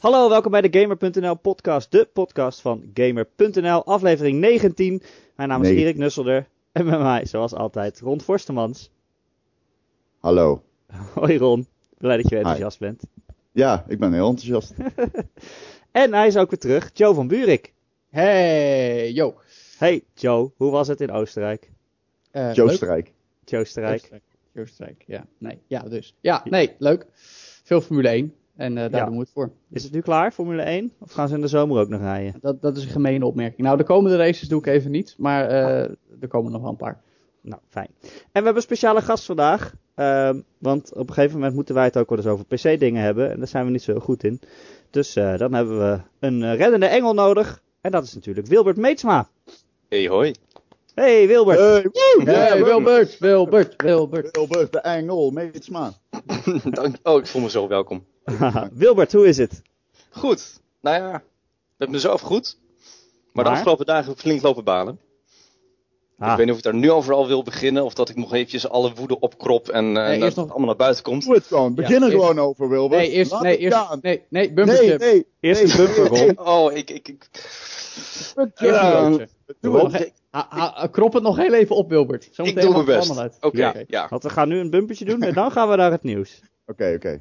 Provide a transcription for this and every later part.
Hallo, welkom bij de Gamer.nl podcast, de podcast van Gamer.nl, aflevering 19. Mijn naam is Nee. Erik Nusselder en met mij, zoals altijd, Ron Forstemans. Hallo. Hoi Ron, blij dat je weer enthousiast bent. Ja, ik ben heel enthousiast. En hij is ook weer terug, Joe van Buurik. Hey, yo. Hey Joe, hoe was het in Oostenrijk? Eh, Joe leuk. Strijk. Joe Strijk. Oostenrijk. Oostenrijk, ja. Nee, ja, dus. Ja, nee, leuk. Veel Formule 1. En eh, daar Ja. doen we het voor. Is het nu klaar, Formule 1? Of gaan ze in de zomer ook nog rijden? Dat, dat is een gemene opmerking. Nou, de komende races doe ik even niet. Maar eh, er komen nog wel een paar. Nou, fijn. En we hebben een speciale gast vandaag. ehm, want op een gegeven moment moeten wij het ook wel eens over PC-dingen hebben. En daar zijn we niet zo goed in. Dus eh, dan hebben we een reddende engel nodig. En dat is natuurlijk Wilbert Meetsma. Hey hoi. Hey Wilbert. Hey, woe! Hey, Wilbert, Wilbert, Wilbert. Wilbert, de engel, Meetsma. Dank. Oh, ik voel me zo welkom. Wilbert, hoe is het? Goed. Nou ja, met mezelf goed. Maar, Maar? de afgelopen dagen flink lopen balen. Ah, Ik weet niet of ik daar nu overal wil beginnen. Of dat ik nog eventjes alle woede opkrop en eh, Nee, dat eerst het nog- allemaal naar buiten komt. Doe het gewoon. Begin er eerst- gewoon over, Wilbert. Nee, eerst, Laat nee, eerst, gaan. nee, nee, Nee, bumpertje. nee. Eerst nee, een bumper, nee. Oh, ik, ik, ik, Ja. Doe het. e- ha- ha- krop het nog heel even op, Wilbert. Zo ik meteen doe mijn best. Oké, ja. Want we gaan nu een bumpertje doen en dan gaan we naar het nieuws. Oké, oké.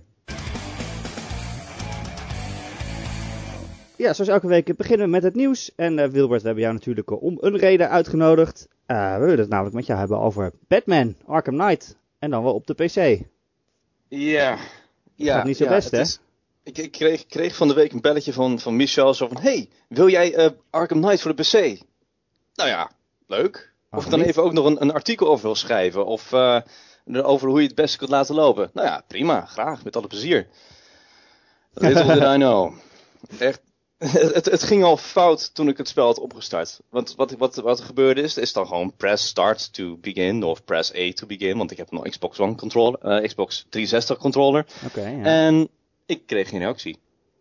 Ja, zoals elke week beginnen we met het nieuws. En eh, Wilbert, we hebben jou natuurlijk eh, om een reden uitgenodigd. Eh, we willen het namelijk met jou hebben over Batman, Arkham Knight. En dan wel op de PC. Ja. ja Gaat niet zo ja, best, hè? is- ik, ik kreeg, kreeg van de week een belletje van, van Michel. Zo van, hey, wil jij eh, Arkham Knight voor de PC? Nou ja, leuk. Of ik dan even ook nog een, een artikel over wil schrijven. Of eh, over hoe je het beste kunt laten lopen. Nou ja, prima. Graag. Met alle plezier. Little did I know. Echt. Het, het ging al fout toen ik het spel had opgestart. Want wat, wat, wat er gebeurde is, is dan gewoon press start to begin of press A to begin. Want ik heb een Xbox One controller, eh, Xbox 360 controller. Oké, ja. En ik kreeg geen reactie.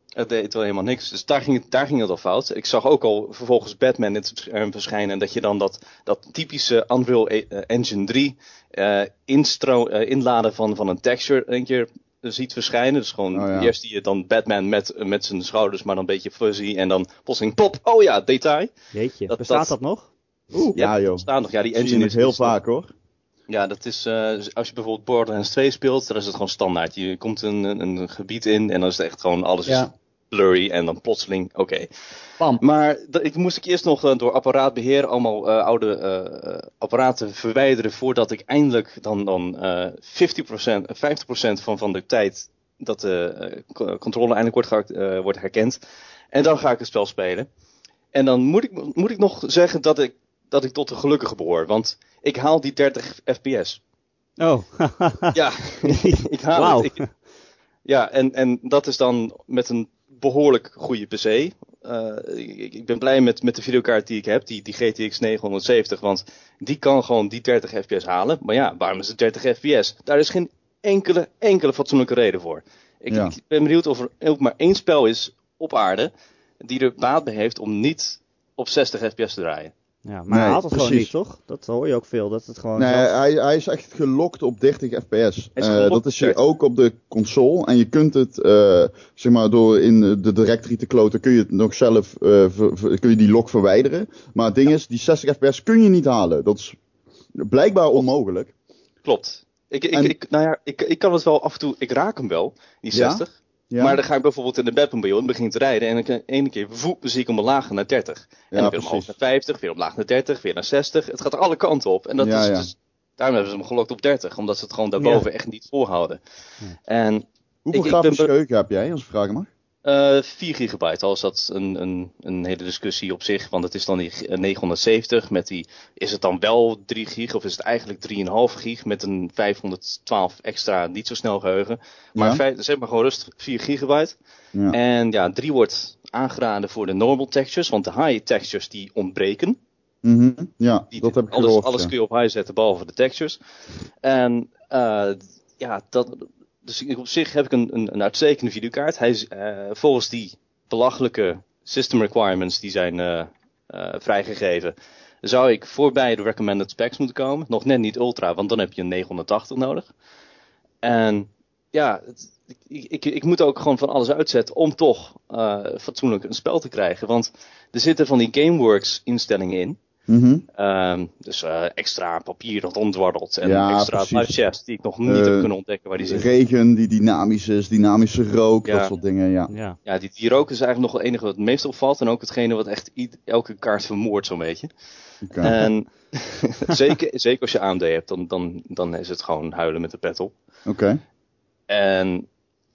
Het deed wel helemaal niks. Dus daar ging, het, daar ging het al fout. Ik zag ook al vervolgens Batman in het scherm verschijnen. En dat je dan dat, dat typische Unreal E- eh, Engine 3 eh, instro, eh, inladen van, van een texture een keer ziet verschijnen. Dus gewoon Oh, ja. eerst zie je dan Batman met, met zijn schouders, maar dan een beetje fuzzy. En dan plotseling pop. Oh ja, detail. Jeetje, dat- bestaat dat, dat- nog? Ja, joh. Staan nog. Ja, die je engine is heel vaak, hoor. Ja, dat is eh, als je bijvoorbeeld Borderlands 2 speelt, dan is het gewoon standaard. Je komt een, een, een gebied in en dan is het echt gewoon alles is blurry en dan plotseling, oké. Maar ik moest ik eerst nog eh, door apparaatbeheer allemaal eh, oude apparaten verwijderen voordat ik eindelijk dan, dan eh 50%, eh, 50% van, van de tijd dat de co- controller eindelijk wordt, gehakt- wordt herkend. En dan ga ik het spel spelen. En dan moet ik, moet ik nog zeggen dat ik, dat ik tot de gelukkigen behoor. Want ik haal die 30 fps. Oh, Ja, ik haal het. Ik- ja, en, en dat is dan met een behoorlijk goede PC. Eh, ik, ik ben blij met, met de videokaart die ik heb, die, die GTX 970, want die kan gewoon die 30 fps halen. Maar ja, waarom is het 30 fps? Daar is geen enkele, enkele fatsoenlijke reden voor. Ik, Ja. ik ben benieuwd of er ook maar één spel is op aarde die er baat bij heeft om niet op 60 fps te draaien. Ja, maar Nee, hij haalt het gewoon niet, toch? Dat hoor je ook veel, dat het gewoon... Nee, hij, hij is echt gelokt op 30 fps. Eh, dat is 30. ook op de console. En je kunt het, eh, zeg maar, door in de directory te kloten, kun je het nog zelf, eh, kun je die log verwijderen. Maar het ding is, die 60 fps kun je niet halen. Dat is blijkbaar onmogelijk. Klopt. Ik, ik, En- ik, nou ja, ik, ik kan het wel af en toe, ik raak hem wel, die Ja? 60. Ja? Maar dan ga ik bijvoorbeeld in de Batmobile en begin te rijden. En dan kan ene keer voep, zie ik hem omlaag naar 30. En Ja, dan weer omhoog naar 50, weer omlaag naar 30, weer naar 60. Het gaat er alle kanten op. En dat Ja, is ja. dus, daarom hebben ze hem gelokt op 30. Omdat ze het gewoon daarboven echt niet volhouden. En Hoeveel ik- ik grafisch ben be- geheugen heb jij, als ik vragen mag? Eh 4 gigabyte, al is dat een, een, een hele discussie op zich. Want het is dan die eh, 970 met die, is het dan wel 3 gig of is het eigenlijk 3,5 gig met een 512 extra niet zo snel geheugen. Maar Ja. feit, zeg maar gewoon rustig 4 gigabyte. Ja. En ja, 3 wordt aangeraden voor de normal textures, want de high textures die ontbreken. Mhm. Ja, Die, dat heb ik alles, gehoord. alles ja. kun je op high zetten, behalve de textures. En eh, ja, dat, dus op zich heb ik een, een, een uitstekende videokaart. Hij is, eh, volgens die belachelijke system requirements die zijn eh, eh, vrijgegeven, zou ik voorbij de recommended specs moeten komen. Nog net niet ultra, want dan heb je een 980 nodig. En ja, ik, ik, ik moet ook gewoon van alles uitzetten om toch fatsoenlijk een spel te krijgen. Want er zitten van die Gameworks instellingen in. Mhm. Ehm, dus eh, extra papier dat ontwarrelt en Ja, extra chats die ik nog niet Eh, heb kunnen ontdekken waar die zitten. Regen die dynamisch is, dynamische rook, Ja. dat soort dingen, ja. Ja. Ja, die, die rook is eigenlijk nog het enige wat het meest opvalt. En ook hetgene wat echt i- elke kaart vermoordt zo'n beetje. Oké. En zeker, zeker als je AMD hebt, dan, dan, dan is het gewoon huilen met de pet op. Oké. En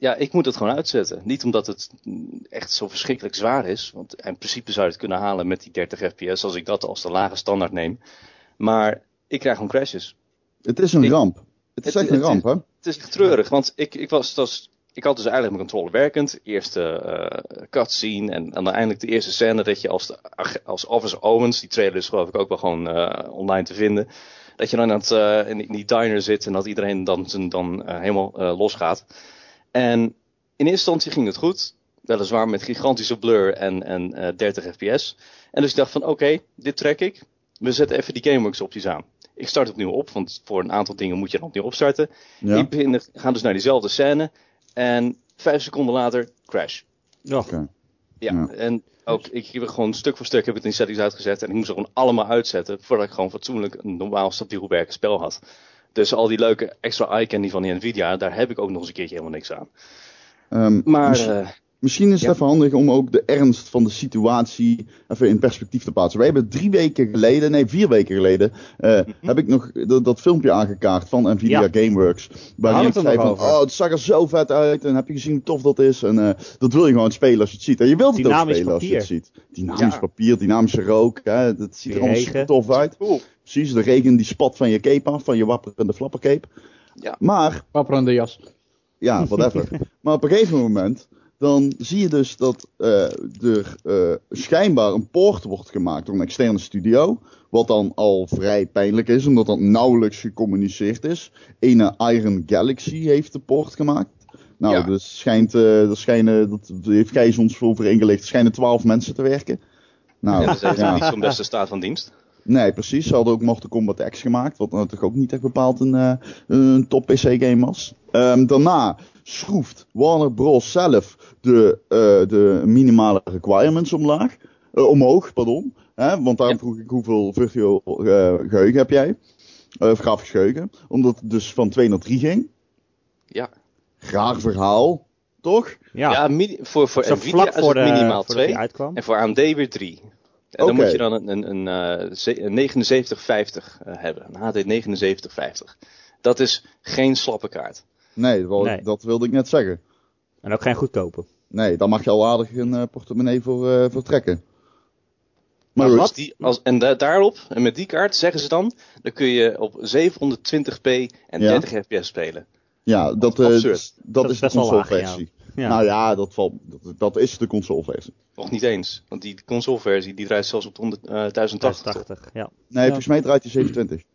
ja, ik moet het gewoon uitzetten. Niet omdat het echt zo verschrikkelijk zwaar is. Want in principe zou je het kunnen halen met die 30 fps als ik dat als de lage standaard neem. Maar ik krijg gewoon crashes. Het is een Ik- ramp. Het is het- echt een het- ramp, hè? Het is treurig, want ik, ik, was, ik had dus eigenlijk mijn controller werkend. Eerste eh cutscene en, en dan eindelijk de eerste scène dat je als, de, als Officer Owens, die trailer is geloof ik ook wel gewoon eh, online te vinden. Dat je dan aan het, eh, in, die- in die diner zit en dat iedereen dan, dan helemaal losgaat. En in eerste instantie ging het goed. Weliswaar met gigantische blur en, en eh 30 fps. En dus ik dacht van oké, dit trek ik. We zetten even die GameWorks opties aan. Ik start opnieuw op, want voor een aantal dingen moet je dan opnieuw opstarten. Ja. Ik begin, ga dus naar diezelfde scène. En vijf seconden later, crash. Ja. Ja, Ja. en ook, ik heb gewoon stuk voor stuk heb ik het in settings uitgezet. En ik moest er gewoon allemaal uitzetten. Voordat ik gewoon fatsoenlijk een normaal stabiel werkend spel had. Dus al die leuke extra eye candy van die Nvidia, daar heb ik ook nog eens een keertje helemaal niks aan. Ehm, Maar, eh, Misschien is het Ja. even handig om ook de ernst van de situatie even in perspectief te plaatsen. Wij hebben drie weken geleden, nee vier weken geleden, eh, heb ik nog dat, dat filmpje aangekaart van Nvidia Ja. Gameworks. Waarin ik zei van, over. oh het zag er zo vet uit en heb je gezien hoe tof dat is. En eh, dat wil je gewoon spelen als je het ziet. En je wilt het ook spelen als je het ziet. Dynamisch Ja. papier, dynamische rook, hè, dat ziet er Die allemaal super tof uit. cool. Precies, de regen die spat van je cape af, van je wapperende flappercape. Ja. Maar Wapperende jas. ja, whatever. maar op een gegeven moment, dan zie je dus dat eh, er eh, schijnbaar een poort wordt gemaakt door een externe studio. Wat dan al vrij pijnlijk is, omdat dat nauwelijks gecommuniceerd is. Ene Iron Galaxy heeft de poort gemaakt. Nou, Ja. dus schijnt, eh er schijnen, dat heeft Gijs ons voor overeengelegd, er schijnen twaalf mensen te werken. Nou, Ja, dat is ja. niet zo'n beste staat van dienst. Nee, precies. Ze hadden ook Mortal Kombat X gemaakt, wat natuurlijk ook niet echt bepaald een, eh, een top PC-game was. Ehm, daarna schroeft Warner Bros. zelf de, eh, de minimale requirements omlaag, eh, omhoog. Pardon. Hè? Want daarom Ja. vroeg ik hoeveel virtueel eh, geheugen heb jij? Eh, Of grafisch geheugen. Omdat het dus van 2 naar 3 ging. Ja, Raar verhaal, toch? Ja. voor, voor Zo Nvidia vlak is voor de, minimaal voordat 2. die uitkwam. En voor AMD weer 3. En dan moet je dan een, een, een, eh, ze- een 7950 eh, hebben. Een HD 7950. Dat is geen slappe kaart. Nee, dat, wou- Nee. dat wilde ik net zeggen. En ook geen goedkope. Nee, daar mag je al aardig een eh, portemonnee voor, eh, voor trekken. Maar wat- die, als, en da- daarop, en met die kaart, zeggen ze dan, dan kun je op 720p en Ja. 30 fps spelen. Ja, dat, eh, dat, Dat is de consoleversie. Ja. Nou ja, dat, valt, dat, dat is de consoleversie. Nog niet eens, want die consoleversie die draait zelfs op de 100, eh, 1080. top. 80, ja. Nee, volgens mij draait hij 720.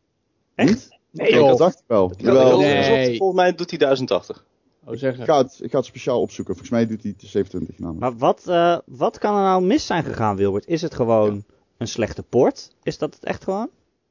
Echt? Nee, dat dacht ik wel. Ik Nee. Volgens mij doet hij 1080. Oh, zeggen. ik, ga het, ik ga het speciaal opzoeken. Volgens mij doet hij de 720 namelijk. Maar wat, eh, wat kan er nou mis zijn gegaan, Wilbert? Is het gewoon een slechte port? Is dat het echt gewoon?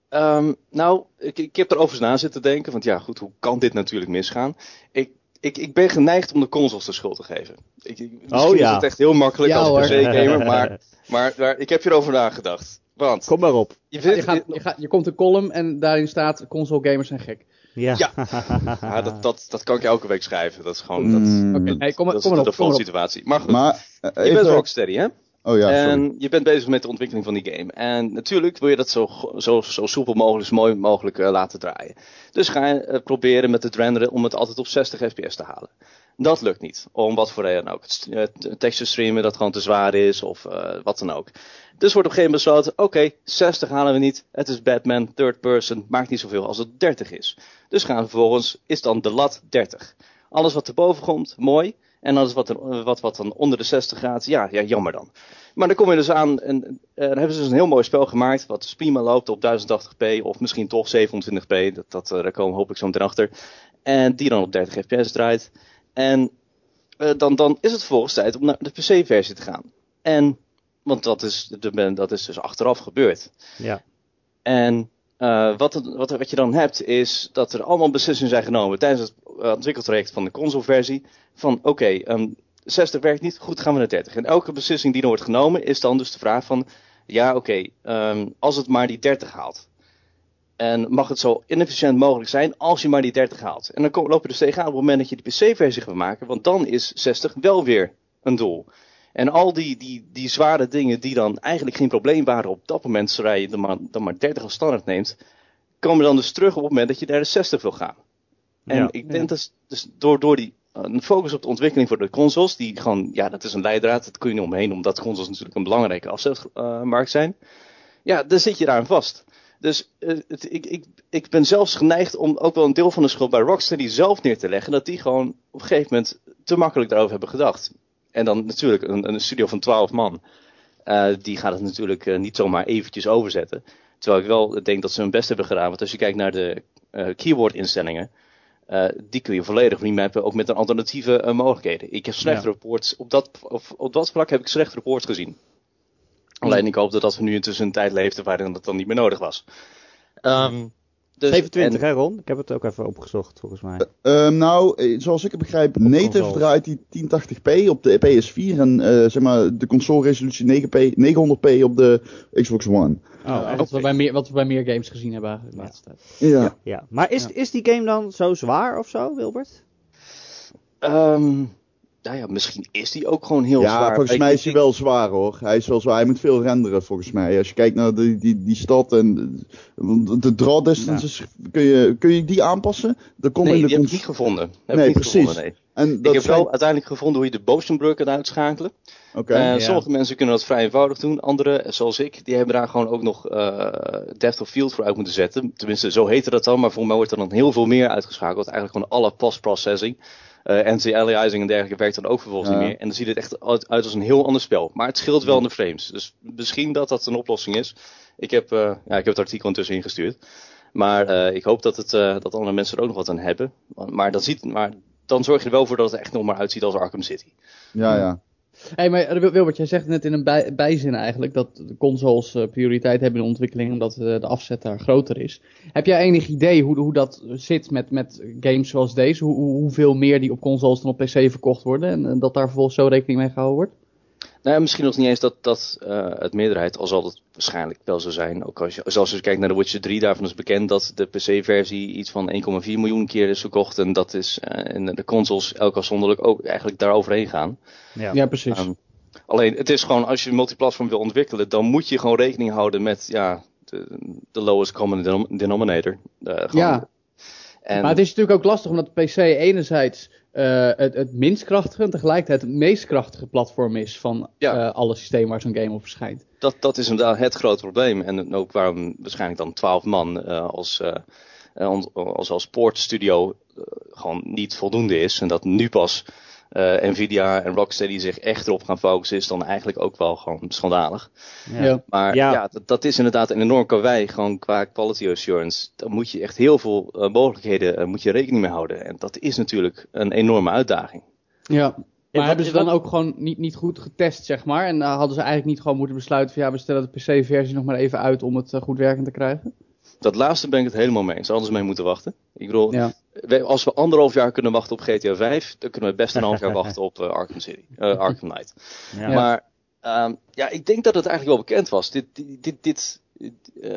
Ehm, nou, ik, ik heb erover na zitten denken, want ja goed, hoe kan dit natuurlijk misgaan? Ik, ik, ik ben geneigd om de consoles de schuld te geven. Ik, ik, misschien Oh, ja. is het echt heel makkelijk Ja, als. PC-gamer, maar, maar, maar ik heb hierover nagedacht. Want, Kom maar op. je gaat, je, gaat, je komt een column en daarin staat console gamers zijn gek. Ja. Ja. ja, dat, dat, dat kan ik elke week schrijven. Dat is gewoon, dat, Mm, Oké, nee, kom, maar- dat kom is maar de default situatie. Maar goed, Maar, eh, je bent Rocksteady, hè? Oh ja, sorry. en je bent bezig met de ontwikkeling van die game. En natuurlijk wil je dat zo, zo, zo soepel mogelijk, zo mooi mogelijk eh, laten draaien. Dus ga je eh, proberen met het renderen om het altijd op 60 fps te halen. Dat lukt niet. Om wat voor reden ook. Eh, t- texture streamen dat gewoon te zwaar is of eh, wat dan ook. Dus wordt op een gegeven moment besloten, oké, 60 halen we niet. Het is Batman, third person, maakt niet zoveel als het 30 is. Dus gaan we vervolgens, is dan de lat 30. Alles wat erboven komt, mooi. En alles wat, er, wat, wat dan onder de 60 gaat, ja, ja, jammer dan. Maar dan kom je dus aan en eh, dan hebben ze dus een heel mooi spel gemaakt. Wat dus loopt op 1080p of misschien toch 27p. Dat, dat, eh, daar komen we hopelijk zo meteen achter. En die dan op 30 fps draait. En eh, dan, dan is het vervolgens tijd om naar de PC-versie te gaan. En, want dat is, de, dat is dus achteraf gebeurd. Ja. En eh, wat, het- wat, wat je dan hebt is dat er allemaal beslissingen zijn genomen tijdens het uh, ontwikkeltraject van de consoleversie. Van oké, okay, 60 werkt niet, goed gaan we naar 30. En elke beslissing die er wordt genomen is dan dus de vraag van, ja oké, okay, um, als het maar die 30 haalt. En mag het zo inefficiënt mogelijk zijn als je maar die 30 haalt. En dan loop je dus tegenaan op het moment dat je de PC-versie gaat maken, want dan is 60 wel weer een doel. En al die, die, die zware dingen die dan eigenlijk geen probleem waren op dat moment, zodra je dan maar, dan maar 30 als standaard neemt, komen dan dus terug op het moment dat je naar de 60 wil gaan. En Ja. ik denk dat dus door, door die een focus op de ontwikkeling voor de consoles, die gewoon, ja, dat is een leidraad, dat kun je niet omheen, omdat consoles natuurlijk een belangrijke afzetmarkt zijn. Ja, dan zit je daar aan vast. Dus uh, het, ik, ik, ik ben zelfs geneigd om ook wel een deel van de schuld bij Rocksteady zelf neer te leggen, dat die gewoon op een gegeven moment te makkelijk daarover hebben gedacht. En dan natuurlijk een, een studio van 12 man. Uh, die gaat het natuurlijk uh, niet zomaar eventjes overzetten. Terwijl ik wel denk dat ze hun best hebben gedaan. Want als je kijkt naar de uh, keyboard instellingen. die kun je volledig remappen. Ook met een alternatieve mogelijkheden. Ik heb slechte Ja. reports. Op dat, op, op dat vlak heb ik slechte reports gezien. Alleen ik hoop dat we nu intussen een tijd leefden waarin dat dan niet meer nodig was. Um, dus, 27 en- hè Ron? Ik heb het ook even opgezocht volgens mij. Ehm, nou, eh, zoals ik het begrijp, native consoles. draait die 1080p op de PS4 en eh, zeg maar de console resolutie 9p, 900p op de Xbox One. Oh, wat, we bij meer, wat we bij meer games gezien hebben eigenlijk de laatste tijd. Ja. Ja. Maar is, Ja. is die game dan zo zwaar of zo, Wilbert? ehm, nou ja, misschien is die ook gewoon heel ja, zwaar. volgens Ik- mij is ik- hij wel zwaar hoor. Hij is wel zwaar. Hij moet veel renderen volgens mij. Als je kijkt naar die, die, die stad en de, de draw distances, kun, je, kun je die aanpassen? Dat komt Nee, in de die heb ik niet gevonden. Heb Nee, ik niet precies. Gevonden, nee. En Ik dat heb zijn- wel uiteindelijk gevonden hoe je de Bosenbrug kan uitschakelen. Oké. Eh, ja. Sommige mensen kunnen dat vrij eenvoudig doen. Anderen, zoals ik, die hebben daar gewoon ook nog eh depth of field voor uit moeten zetten. Tenminste, zo heette dat dan. Maar voor mij wordt er dan heel veel meer uitgeschakeld. Eigenlijk gewoon alle post-processing. eh anti-aliasing en dergelijke werkt dan ook vervolgens niet meer. En dan ziet het echt uit uit als een heel ander spel. Maar het scheelt wel in de frames. Dus misschien dat dat een oplossing is. Ik heb, eh, ja, ik heb het artikel intussen ingestuurd. Maar eh, ik hoop dat, het, eh, dat andere mensen er ook nog wat aan hebben. Maar, dat ziet, maar dan zorg je er wel voor dat het echt nog maar uitziet als Arkham City. Ja, ja. Hé, maar eh, Wil- Wilbert, jij zegt net in een bij, bijzin eigenlijk dat consoles eh, prioriteit hebben in de ontwikkeling omdat eh, de afzet daar groter is. Heb jij enig idee hoe, hoe dat zit met, met games zoals deze? Hoe, hoe- hoeveel meer die op consoles dan op PC verkocht worden en, en dat daar vervolgens zo rekening mee gehouden wordt? Nou, ja, misschien nog niet eens dat, dat eh, het meerderheid, al zal het waarschijnlijk wel zo zijn. Ook als je, zelfs als je kijkt naar The Witcher 3, daarvan is bekend dat de PC-versie iets van 1,4 miljoen keer is verkocht. En dat is eh, en de consoles elk afzonderlijk ook eigenlijk daar overheen gaan. Ja. Ja, precies. Ehm, alleen, het is gewoon, als je multiplatform wil ontwikkelen, dan moet je gewoon rekening houden met ja, de, de lowest common denom- denominator. Eh, Ja. En, Maar het is natuurlijk ook lastig omdat de PC enerzijds eh, het, het minst krachtige en tegelijkertijd het meest krachtige platform is van Ja. eh, alle systemen waar zo'n game op verschijnt. dat, dat is inderdaad het grote probleem. En ook waarom waarschijnlijk dan 12 man eh, als, als, als sportstudio eh, gewoon niet voldoende is. En dat nu pas eh, Nvidia en Rocksteady zich echt erop gaan focussen, is dan eigenlijk ook wel gewoon schandalig. Ja. Ja. Maar Ja. ja, dat, dat is inderdaad een enorm karwei, gewoon qua quality assurance. Daar moet je echt heel veel eh, mogelijkheden eh, moet je rekening mee houden. En dat is natuurlijk een enorme uitdaging. Ja. Maar hebben ze dan ook gewoon niet, niet goed getest, zeg maar? En hadden ze eigenlijk niet gewoon moeten besluiten van ja, we stellen de PC-versie nog maar even uit om het goed werkend te krijgen? Dat laatste ben ik het helemaal mee eens. Anders mee moeten wachten. Ik bedoel, Ja. We- als we anderhalf jaar kunnen wachten op GTA 5, dan kunnen we best een half jaar wachten op eh, Arkham City, eh, Arkham Knight. Ja. Maar ehm, ja, ik denk dat het eigenlijk wel bekend was. Dit, dit, dit, dit, eh,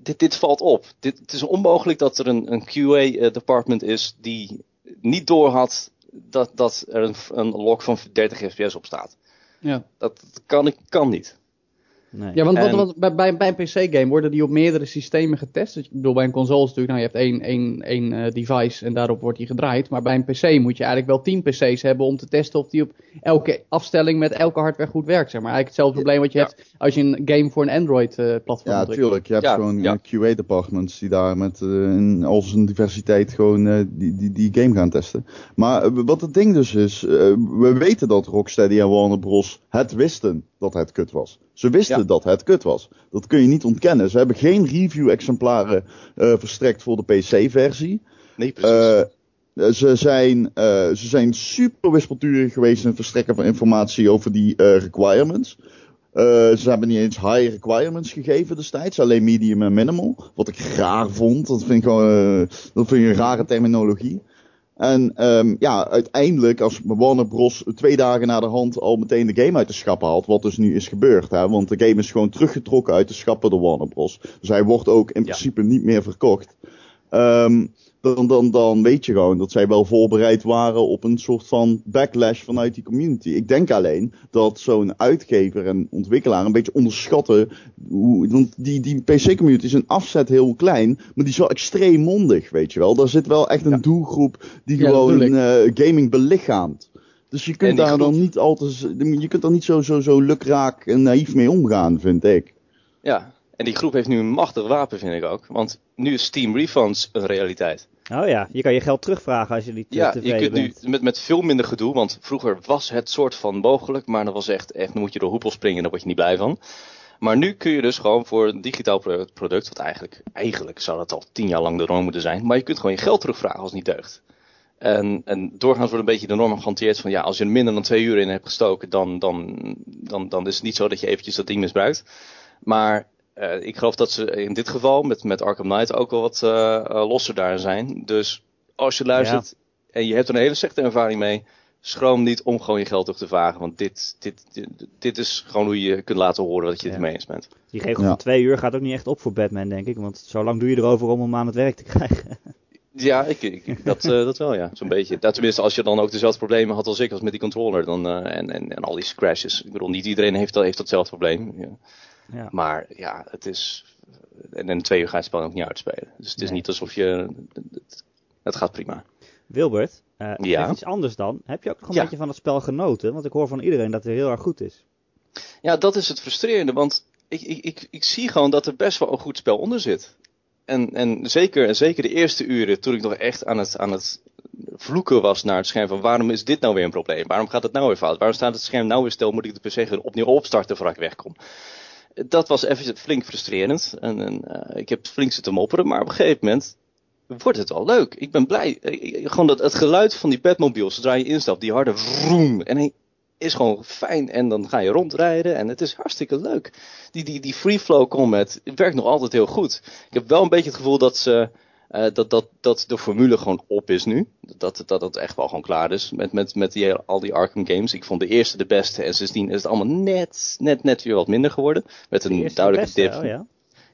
dit, dit valt op. Dit, het is onmogelijk dat er een, een QA-department is die niet doorhad dat, dat er een, een log van 30 fps op staat. Ja, Dat kan, ik kan niet. Nee. ja want wat, En- wat, bij, bij, bij een PC-game worden die op meerdere systemen getest. Dus Ik bedoel, bij een console is natuurlijk, nou, je hebt één, één, één eh, device en daarop wordt die gedraaid. Maar bij een PC moet je eigenlijk wel 10 PC's hebben om te testen of die op elke afstelling met elke hardware goed werkt. Zeg maar. Eigenlijk hetzelfde probleem wat je Ja. hebt als je een game voor een Android-platform Ja, ontwikkelt. tuurlijk. Je hebt Ja, gewoon ja. eh, QA-departments die daar met eh, in al zijn diversiteit gewoon eh, die, die, die game gaan testen. Maar eh, wat het ding dus is, eh, we weten dat Rocksteady en Warner Bros. het wisten dat het kut was. Ze wisten Ja. dat het kut was. Dat kun je niet ontkennen. Ze hebben geen review-exemplaren eh, verstrekt voor de PC-versie. Nee, precies. Eh, ze, zijn, eh, ze zijn super wispelturig geweest in het verstrekken van informatie over die requirements. Ze hebben niet eens high requirements gegeven destijds, alleen medium en minimal. Wat ik raar vond, dat vind ik gewoon dat vind ik een rare terminologie. En ehm, ja, uiteindelijk, als Warner Bros. twee dagen na de hand al meteen de game uit de schappen haalt, wat dus nu is gebeurd, hè, want de game is gewoon teruggetrokken uit de schappen door Warner Bros. Dus hij wordt ook in Ja. principe niet meer verkocht. Ehm, dan, dan, dan weet je gewoon dat zij wel voorbereid waren op een soort van backlash vanuit die community. Ik denk alleen dat zo'n uitgever en ontwikkelaar een beetje onderschatten. Hoe, want die, die PC-community is een afzet heel klein, maar die is wel extreem mondig, weet je wel. Daar zit wel echt een doelgroep die Ja, gewoon eh, gaming belichaamt. Dus je kunt daar groep- dan niet altijd, je kunt daar niet zo, zo, zo lukraak en naïef mee omgaan, vind ik. Ja, en die groep heeft nu een machtig wapen, vind ik ook. Want nu is Steam Refunds een realiteit. Oh ja, je kan je geld terugvragen als je niet eh, Ja, je tevreden kunt nu bent. met, met veel minder gedoe, want vroeger was het soort van mogelijk, maar dat was echt, echt dan moet je door hoepel springen, daar word je niet blij van. Maar nu kun je dus gewoon voor een digitaal pro- product, wat eigenlijk, eigenlijk zou dat al tien jaar lang de norm moeten zijn, maar je kunt gewoon je geld terugvragen als het niet deugt. En, en doorgaans wordt een beetje de norm gehanteerd van ja, als je er minder dan twee uur in hebt gestoken, dan, dan, dan, dan is het niet zo dat je eventjes dat ding misbruikt. Maar eh, ik geloof dat ze in dit geval met, met Arkham Knight ook wel wat eh, eh, losser daar zijn. Dus als je luistert en je hebt er een hele slechte ervaring mee, schroom niet om gewoon je geld terug te vragen. Want dit, dit, dit, dit is gewoon hoe je kunt laten horen dat je het Ja. ermee eens bent. Die regel Ja. van twee uur gaat ook niet echt op voor Batman, denk ik. Want zo lang doe je erover om hem aan het werk te krijgen. Ja, ik, ik, dat, eh, dat wel, ja. Zo'n beetje. Nou, tenminste, als je dan ook dezelfde problemen had als ik, als met die controller. Dan, eh, en, en, en al die crashes. Ik bedoel, niet iedereen heeft, dat, heeft datzelfde probleem. Ja. Ja. Maar ja, het is... En in twee uur ga je het spel ook niet uitspelen. Dus het is niet alsof je... Het, het gaat prima. Wilbert, Ja? even iets anders dan. Heb je ook nog een Ja. beetje van het spel genoten? Want ik hoor van iedereen dat het heel erg goed is. Ja, dat is het frustrerende, want ik, ik, ik, ik zie gewoon dat er best wel een goed spel onder zit. En, en zeker, en zeker de eerste uren, toen ik nog echt aan het, aan het vloeken was naar het scherm van waarom is dit nou weer een probleem? Waarom gaat het nou weer fout? Waarom staat het scherm nou weer stil? Moet ik de PC gewoon opnieuw opstarten voordat ik wegkom? Dat was even flink frustrerend. En, en eh, ik heb flink zitten mopperen, maar op een gegeven moment wordt het wel leuk. Ik ben blij. Eh, Gewoon dat het geluid van die Batmobile, zodra je instapt, die harde vroom. En hij is gewoon fijn. En dan ga je rondrijden en het is hartstikke leuk. Die, die, die free flow combat werkt nog altijd heel goed. Ik heb wel een beetje het gevoel dat ze. Eh, dat, dat, dat de formule gewoon op is nu. Dat, dat het echt wel gewoon klaar is met, met, met die, al die Arkham games. Ik vond de eerste de beste en sindsdien is het allemaal net, net, net weer wat minder geworden. Met een duidelijke beste, dip. oh ja.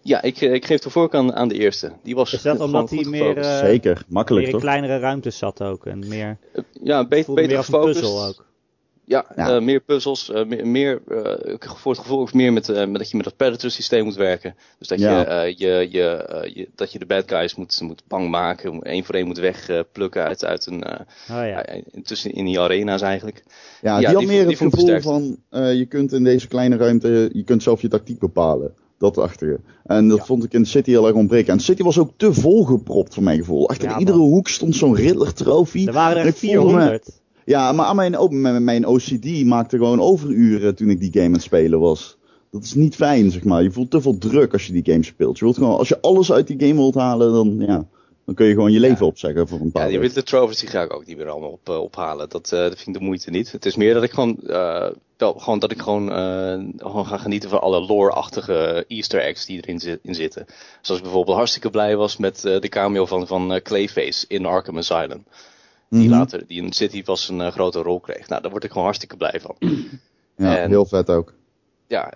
Ja, ik, eh, ik geef de voorkeur aan, aan de eerste. Die was Is dat omdat hij meer, eh, Zeker, makkelijk meer in toch? kleinere ruimtes zat ook. En meer, ja, beter, meer beter als een puzzel ook. Ja, Ja. eh, meer puzzels, eh, meer, meer eh, voor het gevoel ook meer met, eh, met dat je met dat predator systeem moet werken. Dus dat, Ja. je, eh, je, je, eh, je, dat je de bad guys moet, moet bang maken, één voor één moet wegplukken uit, uit een, eh, Oh ja. tussen in die arena's eigenlijk. Ja, Ja, die die had meer het die gevoel van, eh, je kunt in deze kleine ruimte, je kunt zelf je tactiek bepalen. Dat achtige. En dat Ja. vond ik in City heel erg ontbreken. En City was ook te volgepropt voor mijn gevoel. Achter Ja, iedere hoek stond zo'n Riddler trofee. Er waren En er ik voelde me- 400. Ja, maar mijn, ook mijn, OCD maakte gewoon overuren toen ik die game aan het spelen was. Dat is niet fijn, zeg maar. Je voelt te veel druk als je die game speelt. Je wilt gewoon, als je alles uit die game wilt halen, dan, ja, dan kun je gewoon je leven opzeggen voor een paar Ja, die. Riddler trophies die ga ik ook niet meer allemaal op, eh, ophalen. Dat, eh, dat vind ik de moeite niet. Het is meer dat ik gewoon, eh, wel, gewoon, dat ik gewoon, gewoon ga genieten van alle lore-achtige easter eggs die erin zi- in zitten. Zoals ik bijvoorbeeld hartstikke blij was met de cameo van, van Clayface in Arkham Asylum. Die Mhm. later, die in City pas een eh, grote rol kreeg. Nou, daar word ik gewoon hartstikke blij van. Ja, en- heel vet ook. ja,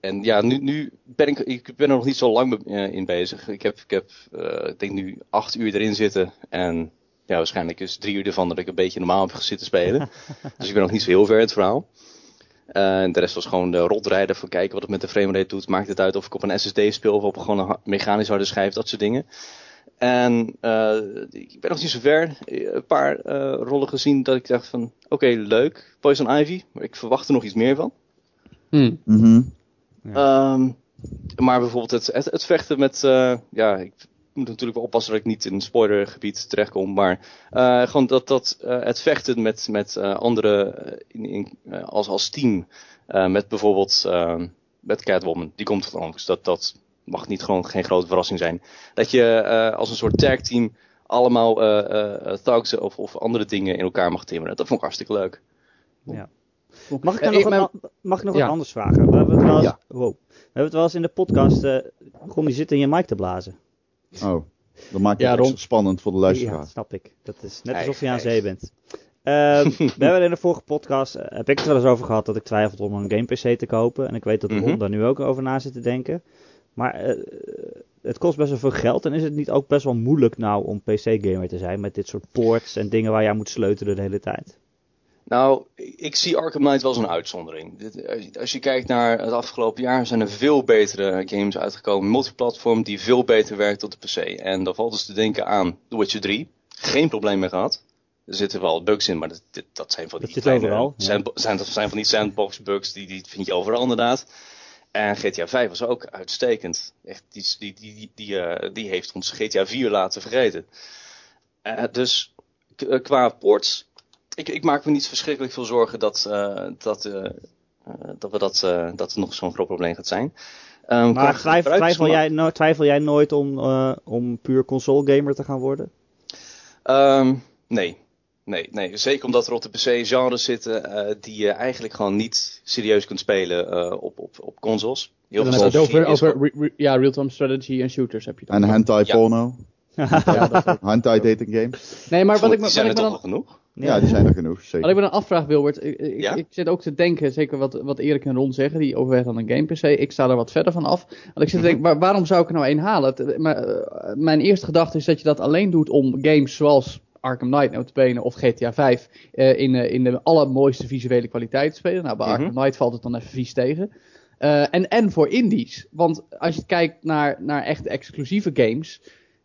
en ja, nu, nu ben ik, ik ben er nog niet zo lang eh, in bezig. Ik heb, ik heb eh, ik denk nu acht uur erin zitten. En ja, waarschijnlijk is drie uur ervan dat ik een beetje normaal heb zitten spelen. dus ik ben nog niet zo heel ver in het verhaal. En de rest was gewoon de rondrijden van kijken wat het met de framerate doet. Maakt het uit of ik op een SSD speel of op gewoon een ha- mechanisch harde schijf, dat soort dingen. En eh, ik ben nog niet zo ver. Een paar eh, rollen gezien dat ik dacht van, oké, leuk. Poison Ivy, maar ik verwacht er nog iets meer van. Hm. Mhm. Ehm, maar bijvoorbeeld het, het, het vechten met, eh, ja, ik moet natuurlijk wel oppassen dat ik niet in een spoilergebied terechtkom, maar eh, gewoon dat, dat eh, het vechten met, met eh, andere, eh, in, in, als, als team, eh, met bijvoorbeeld ehm, met Catwoman, die komt gewoon, dus dat, dat mag niet gewoon geen grote verrassing zijn. Dat je eh, als een soort tag team allemaal eh eh thugs of, of andere dingen in elkaar mag timmeren. Dat vond ik hartstikke leuk. Mag ik Ja, nou nog, ik- maar- an- mag ik nog Ja. wat anders vragen? We hebben het wel eens, Ja. wow. We hebben het wel eens in de podcast, eh Ron die zit in je mic te blazen. Oh. Dat maakt het Ja, spannend voor de Ja, luisteraar. dat snap ik. Dat is net alsof je aan zee bent. Ehm, we hebben in de vorige podcast, heb ik het wel eens over gehad dat ik twijfelde om een game PC te kopen. En ik weet dat Ron Mhm. daar nu ook over na zit te denken. Maar eh, het kost best wel veel geld. En is het niet ook best wel moeilijk nou om PC-gamer te zijn met dit soort ports en dingen waar aan moet sleutelen de hele tijd? Nou, ik zie Arkham Knight wel als een uitzondering. Dit- als je- kijkt naar het afgelopen jaar, zijn er veel betere games uitgekomen. Multiplatform die veel beter werkt op de PC. En dan valt dus te denken aan The Witcher 3. Geen probleem mee gehad. Er zitten wel bugs in, maar dat, dat zijn van Dat die zit kleine- overal. Zijn, zijn, dat zijn van die sandbox bugs, die, die vind je overal inderdaad. En GTA 5 was ook uitstekend. Echt, die, die, die, die, die, eh, die heeft ons GTA 4 laten vergeten. Eh, dus eh, qua ports, ik, ik maak me niet verschrikkelijk veel zorgen dat, eh, dat, dat, we dat, dat er nog zo'n groot probleem gaat zijn. Ehm, Maar twijfel, jij, no- twijfel jij nooit om, om puur console-gamer te gaan worden? Ehm, nee. Nee, nee, zeker omdat er op de PC genres zitten eh, die je eigenlijk gewoon niet serieus kunt spelen eh, op, op, op consoles. Heel Dan veel over, over re- re- ja, real-time strategy en shooters heb je dan. En hentai Ja. porno. Ja. Hentai dating game. Nee, maar wat ik, me- wat zijn ik er me toch dan wel genoeg? Ja, die zijn er genoeg. Zeker. Wat ik me dan afvraag, Wilbert, ik, ik, Ja? ik zit ook te denken, zeker wat, wat Erik en Ron zeggen, die overwegen dan een game PC. Ik sta er wat verder van af. Want ik zit te denken, waar- waarom zou ik er nou één halen? Het- maar, eh, mijn eerste gedachte is dat je dat alleen doet om games zoals Arkham Knight notabene of GTA 5 eh, in, eh, in de allermooiste visuele kwaliteit te spelen. Nou, bij Mhm. Arkham Knight valt het dan even vies tegen. Eh, en, en voor indies. Want als je kijkt naar, naar echt exclusieve games,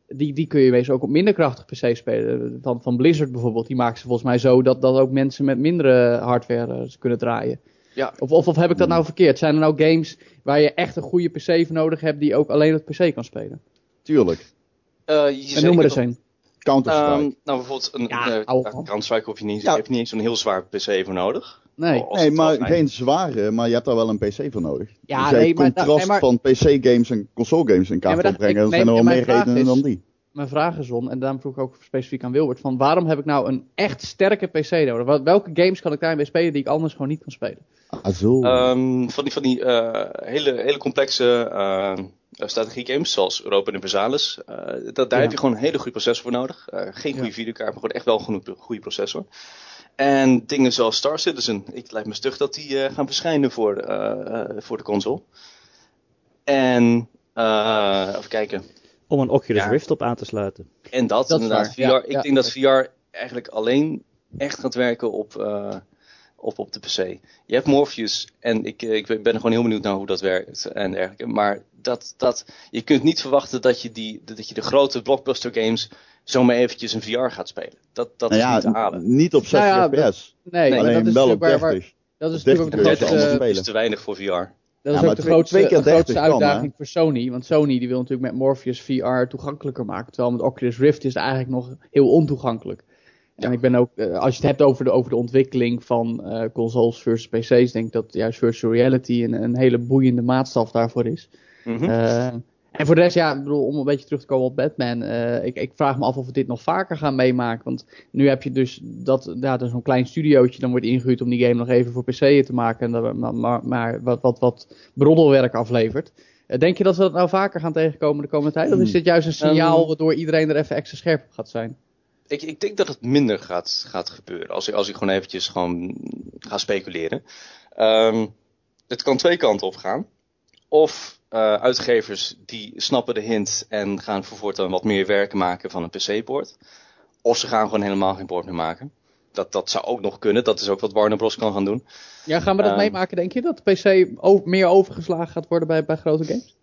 die, die kun je wezen ook op minder krachtig PC spelen. Van, van Blizzard bijvoorbeeld, die maken ze volgens mij zo dat, dat ook mensen met mindere hardware ze kunnen draaien. Ja. Of, of, of heb ik dat nou verkeerd? Zijn er nou games waar je echt een goede PC voor nodig hebt die ook alleen op PC kan spelen? Tuurlijk. Eh, je En noem er eens een. Counter-Strike. Ehm, nou, bijvoorbeeld een Ja, van. Counter-Strike hoef je niet, Ja. je hebt niet eens zo'n heel zwaar PC voor nodig. Nee. Nee, maar geen zware, maar je hebt daar wel een PC voor nodig. Ja, Als jij nee, het maar- contrast nee, maar- van PC-games en console-games in kaart Ja, dat- brengen, dan zijn er wel meer redenen is- dan die. Mijn vraag is Ron, en daarom vroeg ik ook specifiek aan Wilbert, van waarom heb ik nou een echt sterke PC nodig? Wat- Welke games kan ik daarmee spelen die ik anders gewoon niet kan spelen? Ah, zo. Ehm, van die, van die eh, hele, hele complexe eh strategie games, zoals Europa Universalis. eh dat, daar Ja. heb je gewoon een hele goede processor voor nodig. Eh, geen goede Ja. videokaart, maar gewoon echt wel een goede, processor. En dingen zoals Star Citizen, ik lijkt me stug dat die eh, gaan verschijnen voor, eh, eh, voor de console. En, eh, even kijken. Om een Oculus Ja. Rift op aan te sluiten. En dat, Dat inderdaad. VR, ik denk dat VR eigenlijk alleen echt gaat werken op, eh, op, op de PC. Je hebt Morpheus en ik, eh, ik ben er gewoon heel benieuwd naar hoe dat werkt en dergelijke. Maar dat, dat, je kunt niet verwachten dat je, die, dat je de grote blockbuster games zomaar eventjes in VR gaat spelen. Dat, dat nou is niet te halen. niet op 60 Nou ja, fps. Nee, maar alleen dat is wel op natuurlijk waar, waar- 30. dat is natuurlijk ook de 30 kun je grootste, Dat is te weinig voor VR. Dat is Ja, ook de grootste, twee keer de grootste 30 kan, uitdaging voor Sony. Want Sony die wil natuurlijk met Morpheus VR toegankelijker maken. Terwijl met Oculus Rift is het eigenlijk nog heel ontoegankelijk. En Ja. ik ben ook, eh, als je het hebt over de, over de ontwikkeling van eh, consoles versus PC's, denk ik dat juist virtual reality een, een hele boeiende maatstaf daarvoor is. Mhm. Eh, en voor de rest, ja, ik bedoel, om een beetje terug te komen op Batman. eh, ik, ik vraag me af of we dit nog vaker gaan meemaken. Want nu heb je dus dat, ja, dat is zo'n klein studiootje. Dan wordt ingehuurd om die game nog even voor PC te maken. En dat, maar, maar, maar wat, wat, wat broddelwerk aflevert. Eh, denk je dat we dat nou vaker gaan tegenkomen de komende tijd? Of is dit juist een signaal Ehm, waardoor iedereen er even extra scherp op gaat zijn? Ik, ik denk dat het minder gaat, gaat gebeuren als ik, als ik gewoon eventjes gewoon ga speculeren. Ehm, het kan twee kanten op gaan. Of eh, uitgevers die snappen de hint en gaan voor voortaan wat meer werk maken van een PC-poort. Of ze gaan gewoon helemaal geen poort meer maken. Dat, dat zou ook nog kunnen. Dat is ook wat Warner Bros. kan gaan doen. Ja, gaan we dat Ehm, meemaken, denk je? Dat de PC meer overgeslagen gaat worden bij, bij grote games?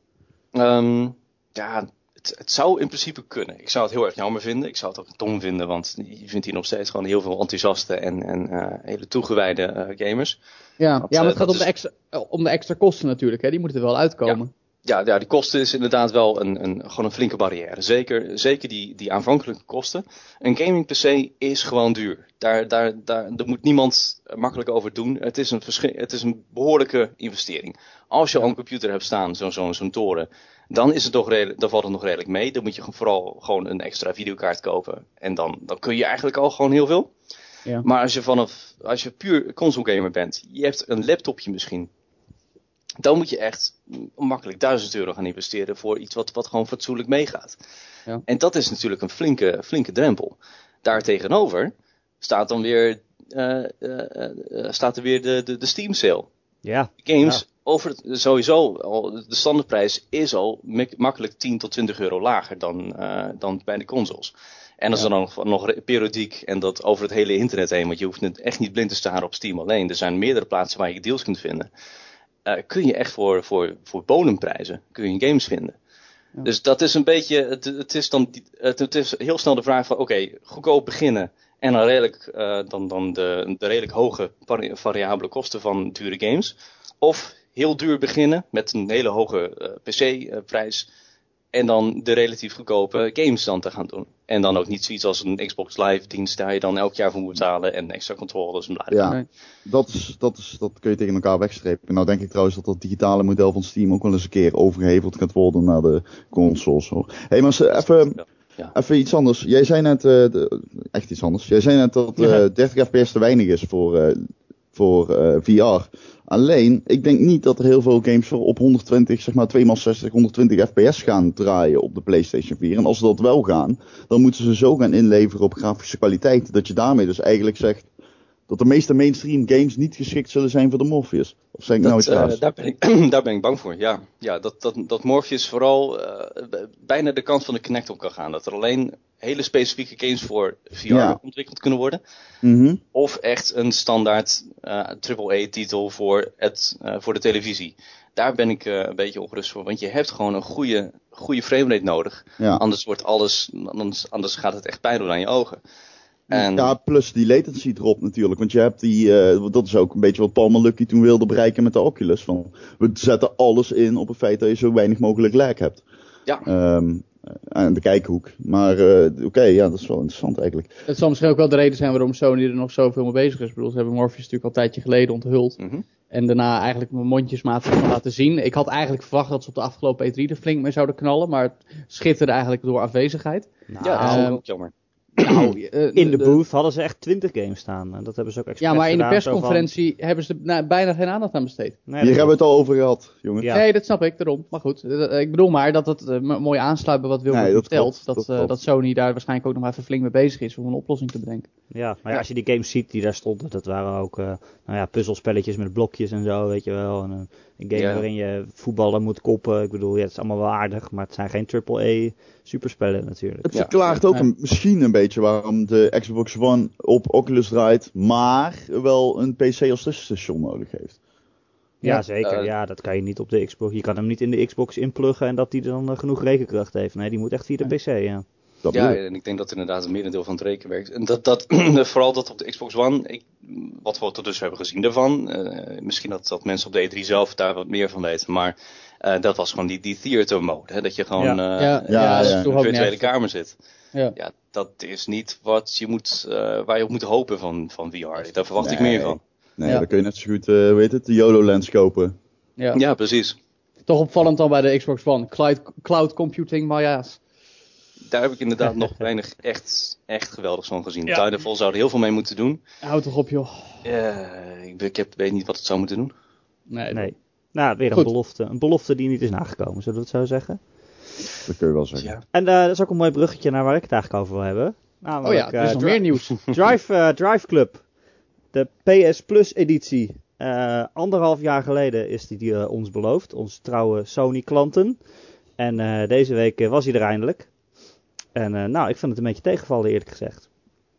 Ehm, ja, het, het zou in principe kunnen. Ik zou het heel erg jammer vinden. Ik zou het ook dom vinden, want je vindt hier nog steeds gewoon heel veel enthousiaste en, en eh, hele toegewijde eh, gamers. Ja, Dat, ja maar het eh, gaat om de, extra, om de extra kosten natuurlijk. Hè? Die moeten er wel uitkomen. Ja, ja, die kosten is inderdaad wel een, een, gewoon een flinke barrière. Zeker, zeker die, die aanvankelijke kosten. Een gaming PC is gewoon duur. Daar, daar, daar, daar moet niemand makkelijk over doen. Het is een, het is een behoorlijke investering. Als je al een computer hebt staan, zo'n zo'n toren, dan, is het toch redelijk, dan valt het nog redelijk mee. Dan moet je vooral gewoon een extra videokaart kopen. En dan, dan kun je eigenlijk al gewoon heel veel. Ja. Maar als je vanaf, als je puur console gamer bent, je hebt een laptopje misschien. Dan moet je echt makkelijk 1000 euro gaan investeren voor iets wat, wat gewoon fatsoenlijk meegaat. Ja. En dat is natuurlijk een flinke, flinke drempel. Daartegenover staat dan weer, eh, eh, eh, staat er weer de, de, de Steam sale. Ja, Games, over het, sowieso, al, de standaardprijs is al mak- makkelijk 10 tot 20 euro lager dan, eh, dan bij de consoles. En als Ja. er dan nog, nog periodiek en dat over het hele internet heen, want je hoeft het echt niet blind te staren op Steam alleen. Er zijn meerdere plaatsen waar je deals kunt vinden. Eh, kun je echt voor, voor, voor bodemprijzen kun je games vinden. Ja. Dus dat is een beetje, het, het is dan, het, het is heel snel de vraag van, oké, goedkoop beginnen en dan redelijk, eh, dan, dan de, de redelijk hoge vari- variabele kosten van dure games. Of heel duur beginnen met een hele hoge eh, PC-prijs. En dan de relatief goedkope games dan te gaan doen. En dan ook niet zoiets als een Xbox Live dienst daar je dan elk jaar voor moet betalen. En extra controllers en. Ja, Nee. dat, is, dat, is, dat kun je tegen elkaar wegstrepen. Nou denk ik trouwens dat dat digitale model van Steam ook wel eens een keer overgeheveld gaat worden naar de consoles. Hoor. Hé, maar ze- even, Ja. Ja. even iets anders. Jij zei net, eh, de- echt iets anders. Jij zei net dat eh, Ja. 30 fps te weinig is voor, eh, voor eh, VR. Alleen, ik denk niet dat er heel veel games voor op 120, zeg maar 2x60, 120 fps gaan draaien op de PlayStation 4. En als ze dat wel gaan, dan moeten ze zo gaan inleveren op grafische kwaliteit. Dat je daarmee dus eigenlijk zegt dat de meeste mainstream games niet geschikt zullen zijn voor de Morpheus. Of zeg ik nou iets Dat, eh, daar, ben ik, daar ben ik bang voor, ja. ja dat, dat, dat Morpheus vooral eh, bijna de kant van de Kinect op kan gaan. Dat er alleen hele specifieke games voor VR Ja. ontwikkeld kunnen worden. Mhm. Of echt een standaard eh AAA-titel voor, het, eh, voor de televisie. Daar ben ik eh, een beetje ongerust voor. Want je hebt gewoon een goede, goede framerate nodig. Ja. Anders, wordt alles, anders, anders gaat het echt pijn doen aan je ogen. En, ja, plus die latency drop natuurlijk. Want je hebt die, eh, dat is ook een beetje wat Palmer Lucky toen wilde bereiken met de Oculus. Van, we zetten alles in op het feit dat je zo weinig mogelijk lag hebt. Ja. Ehm, aan de kijkhoek. Maar eh, oké, ja, dat is wel interessant eigenlijk. Het zal misschien ook wel de reden zijn waarom Sony er nog zoveel mee bezig is. Ik bedoel, ze hebben Morpheus natuurlijk al een tijdje geleden onthuld. Mhm. En daarna eigenlijk mijn mondjesmaat van laten zien. Ik had eigenlijk verwacht dat ze op de afgelopen E3 er flink mee zouden knallen. Maar het schitterde eigenlijk door afwezigheid. Nou, ja, dat is Ehm, ook jammer. Nou, eh, in de booth hadden ze echt 20 games staan. En dat hebben ze ook expres Ja, maar in de van- persconferentie hebben ze er nou, bijna geen aandacht aan besteed. Nee, Hier hebben we het al over gehad, jongen. Ja. Nee, dat snap ik, daarom. Maar goed, eh, ik bedoel maar dat het eh, mooi aansluit bij wat Wilbert Nee, dat vertelt. klopt, Dat, dat eh, dat Sony daar waarschijnlijk ook nog maar even flink mee bezig is om een oplossing te bedenken. Ja, maar ja, Ja. als je die games ziet die daar stonden, dat waren ook eh, nou ja, puzzelspelletjes met blokjes en zo, weet je wel. En, eh, een game Ja. waarin je voetballen moet koppen. Ik bedoel, ja, het is allemaal wel aardig, maar het zijn geen AAA superspellen natuurlijk. Het Ja. verklaart ook Ja. een, misschien een beetje waarom de Xbox One op Oculus draait, maar wel een PC als tussenstation nodig heeft. Ja, Ja, zeker. eh, ja, dat kan je niet op de Xbox. Je kan hem niet in de Xbox inpluggen en dat die dan eh, genoeg rekenkracht heeft. Nee, die moet echt via de PC, ja. Dat Ja, en ik denk dat inderdaad een merendeel van het reken werkt. En dat, dat, vooral dat op de Xbox One, ik, wat we tot dus hebben gezien daarvan, eh, misschien dat, dat mensen op de E3 zelf daar wat meer van weten, maar eh, dat was gewoon die, die theater mode. Hè, dat je gewoon Ja. eh, Ja, in ja, ja. toch een virtuele kamer zit. Ja. Ja, dat is niet wat je moet, eh, waar je op moet hopen van, van VR. Daar verwacht ik meer van. Nee, Ja. dan kun je net zo goed, eh hoe heet het, de YOLO-lens kopen. Ja. Ja, precies. Toch opvallend dan bij de Xbox One. Cloud, cloud computing, my ass. Daar heb ik inderdaad nog weinig echt, echt geweldigs van gezien. Ja. Titanfall zou er heel veel mee moeten doen. Houd toch op, joh. Eh, ik, ik heb, weet niet wat het zou moeten doen. Nee. Nee. Nou, weer een Goed. belofte. Een belofte die niet is nagekomen, zullen we het zo zeggen. Dat kun je wel zeggen. Ja. En eh, dat is ook een mooi bruggetje naar waar ik het eigenlijk over wil hebben. Oh Namelijk, ja, er is eh, nog meer nieuws. Drive, Drive Club. De PS Plus editie. Eh, anderhalf jaar geleden is die eh, ons beloofd. Onze trouwe Sony klanten. En eh, deze week was hij er eindelijk. En eh, nou, ik vind het een beetje tegenvallen eerlijk gezegd.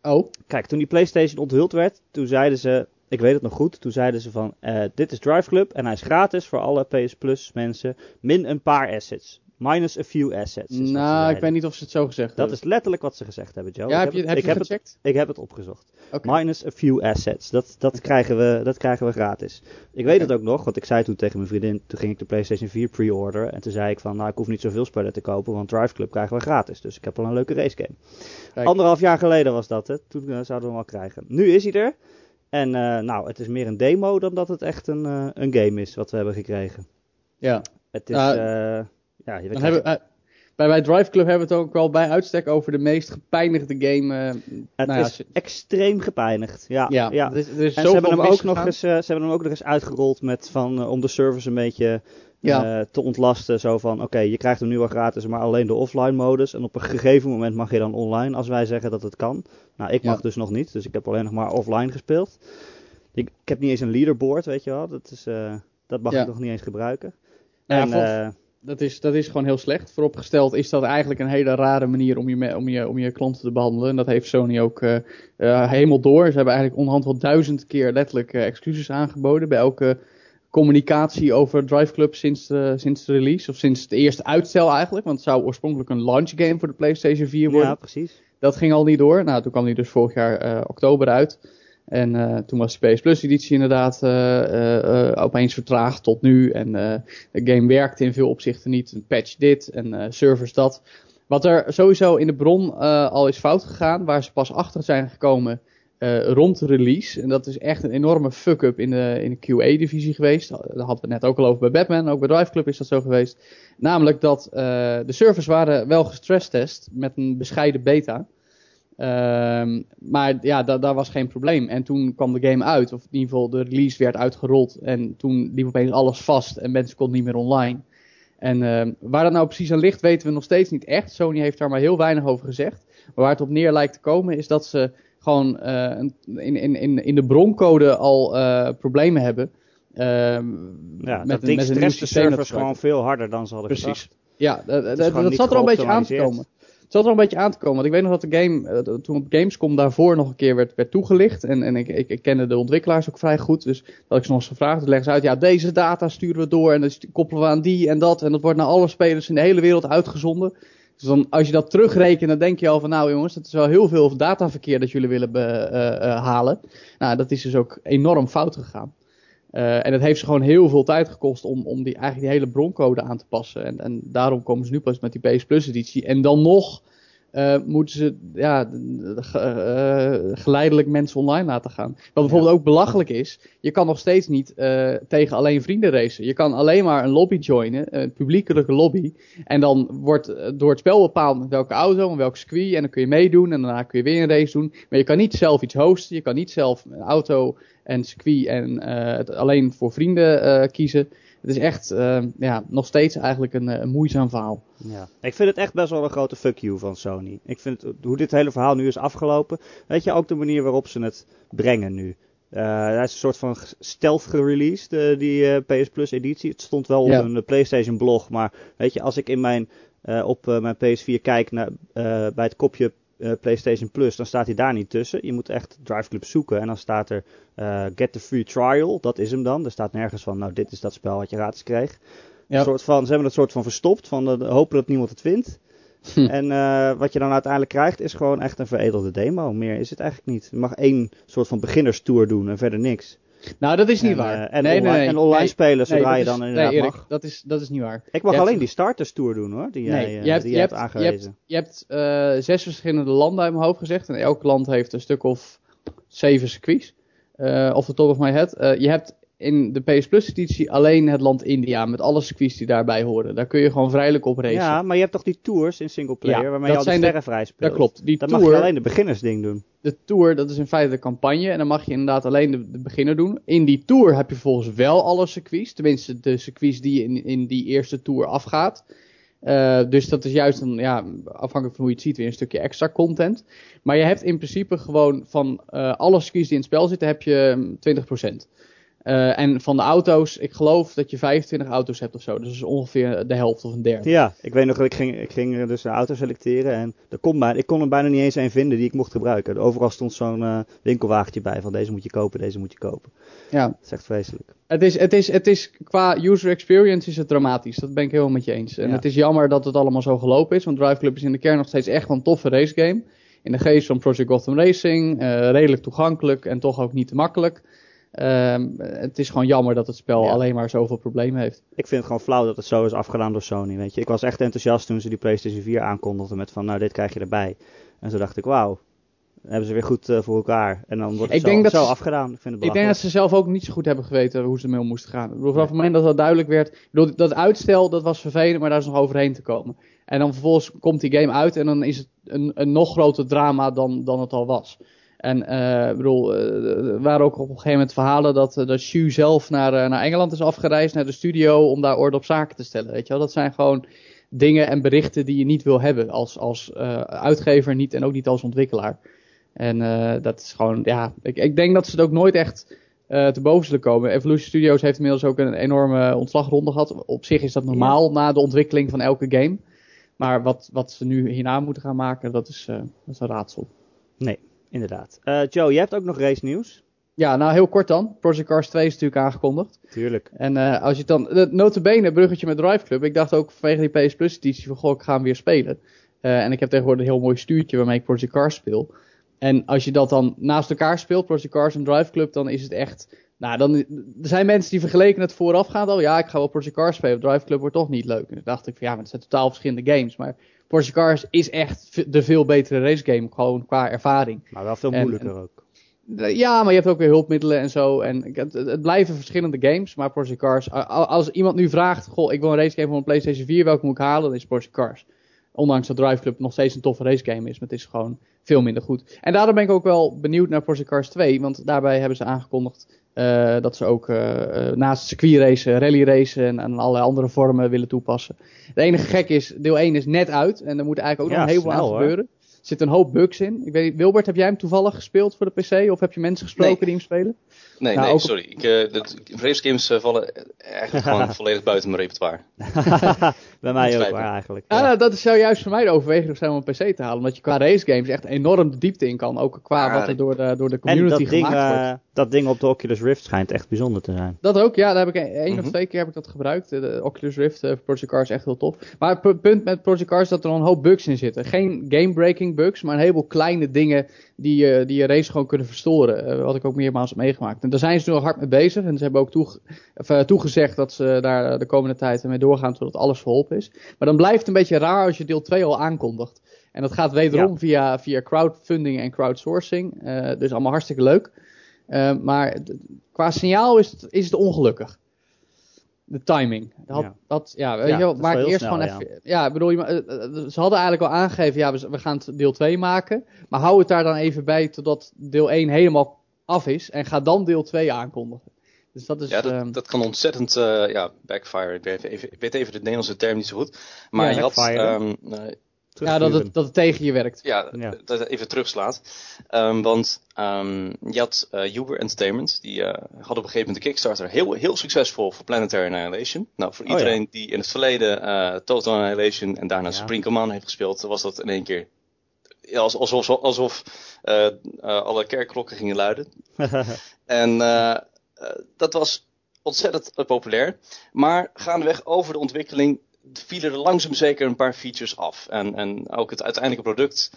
Oh, Kijk, toen die PlayStation onthuld werd, toen zeiden ze, ik weet het nog goed, toen zeiden ze van, eh, dit is Drive Club en hij is gratis voor alle PS Plus mensen, min een paar assets. Minus a few assets. nou, ik weet niet of ze het zo gezegd Dat hebben. is letterlijk wat ze gezegd hebben, Joe. Ja, Ik heb je, het- heb ik je heb gecheckt? het, ik heb het opgezocht. Minus a few assets. Dat, dat, krijgen we, dat krijgen we gratis. Ik weet het ook nog, want ik zei toen tegen mijn vriendin, toen ging ik de PlayStation 4 pre-orderen. En toen zei ik van, nou ik hoef niet zoveel spellen te kopen, want Drive Club krijgen we gratis. Dus ik heb al een leuke racegame. Kijk. Anderhalf jaar geleden was dat, hè. Toen eh, zouden we hem al krijgen. Nu is hij er. En eh, nou, het is meer een demo dan dat het echt een, eh, een game is wat we hebben gekregen. Ja. Het is, eh, ja, je Dan hebben, eh, bij, bij Drive Club hebben we het ook wel bij uitstek over de meest gepijnigde game. eh, het nou is extreem gepijnigd. Ja, ja, ja. Er is, er is En ze hebben, hem ook nog eens, eh, ze hebben hem ook nog eens uitgerold met van, om de servers een beetje Ja. te ontlasten. Zo van, oké, je krijgt hem nu wel gratis, maar alleen de offline modus. En op een gegeven moment mag je dan online, als wij zeggen dat het kan. Nou, ik mag Ja. dus nog niet, dus ik heb alleen nog maar offline gespeeld. Ik, ik heb niet eens een leaderboard, weet je wel. Dat, is, dat mag Ja. ik nog niet eens gebruiken. Nou en, Dat is, dat is gewoon heel slecht. Vooropgesteld is dat eigenlijk een hele rare manier om je, om je, om je klanten te behandelen. En dat heeft Sony ook eh, helemaal door. Ze hebben eigenlijk onderhand wel duizend keer letterlijk eh, excuses aangeboden bij elke communicatie over Drive Club sinds de, sinds de release. Of sinds het eerste uitstel eigenlijk. Want het zou oorspronkelijk een launch game voor de PlayStation 4 worden. ja, precies. Dat ging al niet door. Nou, toen kwam die dus vorig jaar oktober uit. En eh, toen was de PS Plus editie inderdaad eh, eh, opeens vertraagd tot nu. En de game werkte in veel opzichten niet. Een patch dit en servers dat. Wat er sowieso in de bron al is fout gegaan, waar ze pas achter zijn gekomen rond release. En dat is echt een enorme fuck-up in de, in de QA-divisie geweest. Daar hadden we het net ook al over bij Batman, ook bij Drive Club is dat zo geweest. Namelijk dat de servers waren wel gestresstest met een bescheiden beta. Ehm, maar ja, da- daar was geen probleem. En toen kwam de game uit, of in ieder geval de release werd uitgerold. En toen liep opeens alles vast en mensen konden niet meer online. En ehm, waar dat nou precies aan ligt, weten we nog steeds niet echt. Sony heeft daar maar heel weinig over gezegd. Maar waar het op neer lijkt te komen, is dat ze gewoon eh, in, in, in, in de broncode al eh, problemen hebben. Ehm, Ja, met dat een- ding met een nieuw stress de servers gewoon veel harder dan ze hadden Precies. gedacht. ja, dat, dat, dat, zat er al een beetje aan te komen. Het zat er een beetje aan te komen. Want ik weet nog dat de game, eh, toen op Gamescom daarvoor nog een keer werd, werd toegelicht. En, en ik, ik, ik kende de ontwikkelaars ook vrij goed. Dus dat ik ze nog eens gevraagd. Dus leggen ze uit, ja, deze data sturen we door. En dan koppelen we aan die en dat. En dat wordt naar alle spelers in de hele wereld uitgezonden. Dus dan, als je dat terugrekent, dan denk je al van, nou jongens, dat is wel heel veel dataverkeer dat jullie willen be- eh, eh, halen. Nou, dat is dus ook enorm fout gegaan. Eh, en het heeft ze gewoon heel veel tijd gekost om, om die, eigenlijk die hele broncode aan te passen. En, en daarom komen ze nu pas met die PS Plus editie. En dan nog eh, moeten ze ja, eh, geleidelijk mensen online laten gaan. Wat bijvoorbeeld ook belachelijk is, je kan nog steeds niet tegen alleen vrienden racen. Je kan alleen maar een lobby joinen, een publiekelijke lobby. En dan wordt door het spel bepaald met welke auto en welk circuit. En dan kun je meedoen en daarna kun je weer een race doen. Maar je kan niet zelf iets hosten, je kan niet zelf een auto en circuit en eh, het alleen voor vrienden eh, kiezen. Het is echt eh, ja, nog steeds eigenlijk een, een moeizaam verhaal. Ja. Ik vind het echt best wel een grote fuck you van Sony. Ik vind het- hoe dit hele verhaal nu is afgelopen. Weet je, ook de manier waarop ze het brengen nu. Eh hij is een soort van stealth gereleased, die PS Plus editie. Het stond wel op een PlayStation blog, maar weet je, als ik in mijn, op mijn PS4 kijk naar, bij het kopje eh, PlayStation Plus, dan staat hij daar niet tussen. Je moet echt Drive Club zoeken en dan staat er eh, Get the Free Trial, dat is hem dan. Er staat nergens van, nou dit is dat spel wat je gratis kreeg. Ja. Een soort van, ze hebben het soort van verstopt, van eh, hopen dat niemand het vindt. Hm. En wat je dan uiteindelijk krijgt is gewoon echt een veredelde demo. Meer is het eigenlijk niet. Je mag één soort van beginnerstour doen en verder niks. Nou, dat is niet en, waar. eh, en, nee, online, nee, en online Nee, spelen zodra je is- dan inderdaad nee, Erik, mag. Dat is, dat is niet waar. Ik mag Je alleen hebt- die starters tour doen hoor, die jij, eh, je hebt, die je hebt, hebt je hebt, je hebt eh, zes verschillende landen uit mijn hoofd gezegd. En elk land heeft een stuk of zeven circuits. Off the top of my head. Je hebt in de PS Plus editie alleen het land India. Met alle circuits die daarbij horen. Daar kun je gewoon vrijelijk op racen. Ja, maar je hebt toch die tours in singleplayer Ja, waarmee je al de- sterren vrij speelt. dat klopt. Die Dan tour, mag je alleen de beginnersding doen. de tour, dat is in feite de campagne. En dan mag je inderdaad alleen de, de beginner doen. In die tour heb je volgens wel alle circuits. Tenminste, de circuits die in, in die eerste tour afgaat. Eh, dus dat is juist een, ja, afhankelijk van hoe je het ziet, weer een stukje extra content. Maar je hebt in principe gewoon van eh, alle circuits die in het spel zitten, heb je mm, 20%. Eh, en van de auto's, ik geloof dat je 25 auto's hebt of zo. Dus dat is ongeveer de helft of een derde. Ja, ik weet nog dat ik ging, ik ging dus een auto selecteren en er kon ik kon er bijna niet eens een vinden die ik mocht gebruiken. Overal stond zo'n eh, winkelwagentje bij van deze moet je kopen, deze moet je kopen. Ja. Dat is echt vreselijk. Het is, het, is, het is qua user experience is het dramatisch. Dat ben ik helemaal met je eens. En Ja. het is jammer dat het allemaal zo gelopen is. Want Drive Club is in de kern nog steeds echt wel een toffe racegame. In de geest van Project Gotham Racing. eh, redelijk toegankelijk en toch ook niet te makkelijk. Ehm, het is gewoon jammer dat het spel Ja. alleen maar zoveel problemen heeft. Ik vind het gewoon flauw dat het zo is afgedaan door Sony, weet je. Ik was echt enthousiast toen ze die PlayStation 4 aankondigden met van nou dit krijg je erbij. En zo dacht ik wauw, hebben ze weer goed eh, voor elkaar. En dan wordt het Ik zo, denk dat zo ze- afgedaan. Ik vind het Ik denk dat ze zelf ook niet zo goed hebben geweten hoe ze ermee om moesten gaan. Ik bedoel, vanaf het moment dat dat duidelijk werd. Bedoel, dat uitstel, dat was vervelend, maar daar is nog overheen te komen. En dan vervolgens komt die game uit en dan is het een, een nog groter drama dan, dan het al was. En eh, ik bedoel, eh, er waren ook op een gegeven moment verhalen dat, eh, dat Shu zelf naar, naar Engeland is afgereisd, naar de studio, om daar orde op zaken te stellen. Weet je wel? Dat zijn gewoon dingen en berichten die je niet wil hebben als, als eh, uitgever niet, en ook niet als ontwikkelaar. En eh, dat is gewoon, ja, ik, ik denk dat ze het ook nooit echt eh, te boven zullen komen. Evolution Studios heeft inmiddels ook een enorme ontslagronde gehad. Op zich is dat normaal na de ontwikkeling van elke game. Maar wat, wat ze nu hierna moeten gaan maken, dat is, eh, dat is een raadsel. Nee, inderdaad. Eh, Joe, jij hebt ook nog race nieuws. Ja, nou heel kort dan. Project Cars 2 is natuurlijk aangekondigd. Tuurlijk. En eh, als je het dan, de, notabene, bruggetje met Drive Club. Ik dacht ook vanwege die PS Plus editie van, goh, ik ga hem weer spelen. Eh, en ik heb tegenwoordig een heel mooi stuurtje waarmee ik Project Cars speel. En als je dat dan naast elkaar speelt, Project Cars en Drive Club, dan is het echt... Nou, dan, er zijn mensen die vergeleken het voorafgaand al. Ja, ik ga wel Project Cars spelen. Drive Club wordt toch niet leuk. En toen dacht ik van, ja, maar het zijn totaal verschillende games. Maar Project Cars is echt de veel betere race game, gewoon qua ervaring. Maar wel veel En- moeilijker ook. Ja, maar je hebt ook weer hulpmiddelen en zo. En het, het blijven verschillende games, maar Project Cars... Als iemand nu vraagt, goh, ik wil een racegame voor een PlayStation 4, welke moet ik halen? Dan is Project Cars. Ondanks dat Drive Club nog steeds een toffe racegame is, maar het is gewoon veel minder goed. En daarom ben ik ook wel benieuwd naar Project Cars 2, want daarbij hebben ze aangekondigd eh, dat ze ook eh, eh, naast circuitracen, rallyracen en, en allerlei andere vormen willen toepassen. Het enige gek is, deel 1 is net uit en er moet eigenlijk ook Ja, nog een heleboel aan hoor. gebeuren. Er zitten een hoop bugs in. Ik weet Wilbert, heb jij hem toevallig gespeeld voor de PC? Of heb je mensen gesproken Nee. die hem spelen? Nee, Nou, nee, ook- sorry. Ik, eh, de, race games eh, vallen eigenlijk gewoon volledig buiten mijn repertoire. Bij mij ook maar eigenlijk. Ja, Ja. nou, dat zou juist voor mij de overweging zijn om een PC te halen. Omdat je qua racegames echt enorm de diepte in kan. Ook qua wat er door de, door de en community dat ding, gemaakt wordt. eh, dat ding op de Oculus Rift schijnt echt bijzonder te zijn. Dat ook, ja, daar heb ik een, één Mhm. of twee keer heb ik dat gebruikt. De, Oculus Rift voor Project Cars is echt heel tof. Maar het pu- punt met Project Cars is dat er een hoop bugs in zitten. Geen game-breaking bugs, maar een heleboel kleine dingen die, eh, die je race gewoon kunnen verstoren. Eh, wat ik ook meermaals heb meegemaakt. En daar zijn ze nu al hard mee bezig. En ze hebben ook toege- of, eh, toegezegd dat ze daar eh, de komende tijd mee doorgaan totdat alles verholpen is. Maar dan blijft het een beetje raar als je deel 2 al aankondigt. En dat gaat wederom via, via crowdfunding en crowdsourcing. Eh, dus allemaal hartstikke leuk. Eh, maar qua signaal is het, is het ongelukkig. De timing. Dat, Ja. dat, ja, weet Ja, je wel, dat is maak eerst snel, gewoon ja. even. Ja, ik bedoel, je, ma- eh, eh, ze hadden eigenlijk al aangegeven, ja, we, we gaan het deel 2 maken. Maar hou het daar dan even bij totdat deel 1 helemaal af is. En ga dan deel 2 aankondigen. Dus dat is. Ja, dat, ehm, dat kan ontzettend eh, ja, backfire. Ik weet, even, ik weet even de Nederlandse term niet zo goed. Maar Ja, je had, backfire. ehm, eh, ja, dat het, dat het tegen je werkt. ja, Ja. dat het even terugslaat. Ehm, want ehm, je had eh Uber Entertainment, die eh had op een gegeven moment de Kickstarter heel, heel succesvol voor Planetary Annihilation. Nou, voor Oh, iedereen die in het verleden eh, Total Annihilation en daarna Ja. Supreme Command heeft gespeeld, was dat in één keer alsof, alsof eh, eh, alle kerkklokken gingen luiden. En dat was ontzettend populair. Maar gaandeweg over de ontwikkeling vielen er langzaam zeker een paar features af. En, en ook het uiteindelijke product,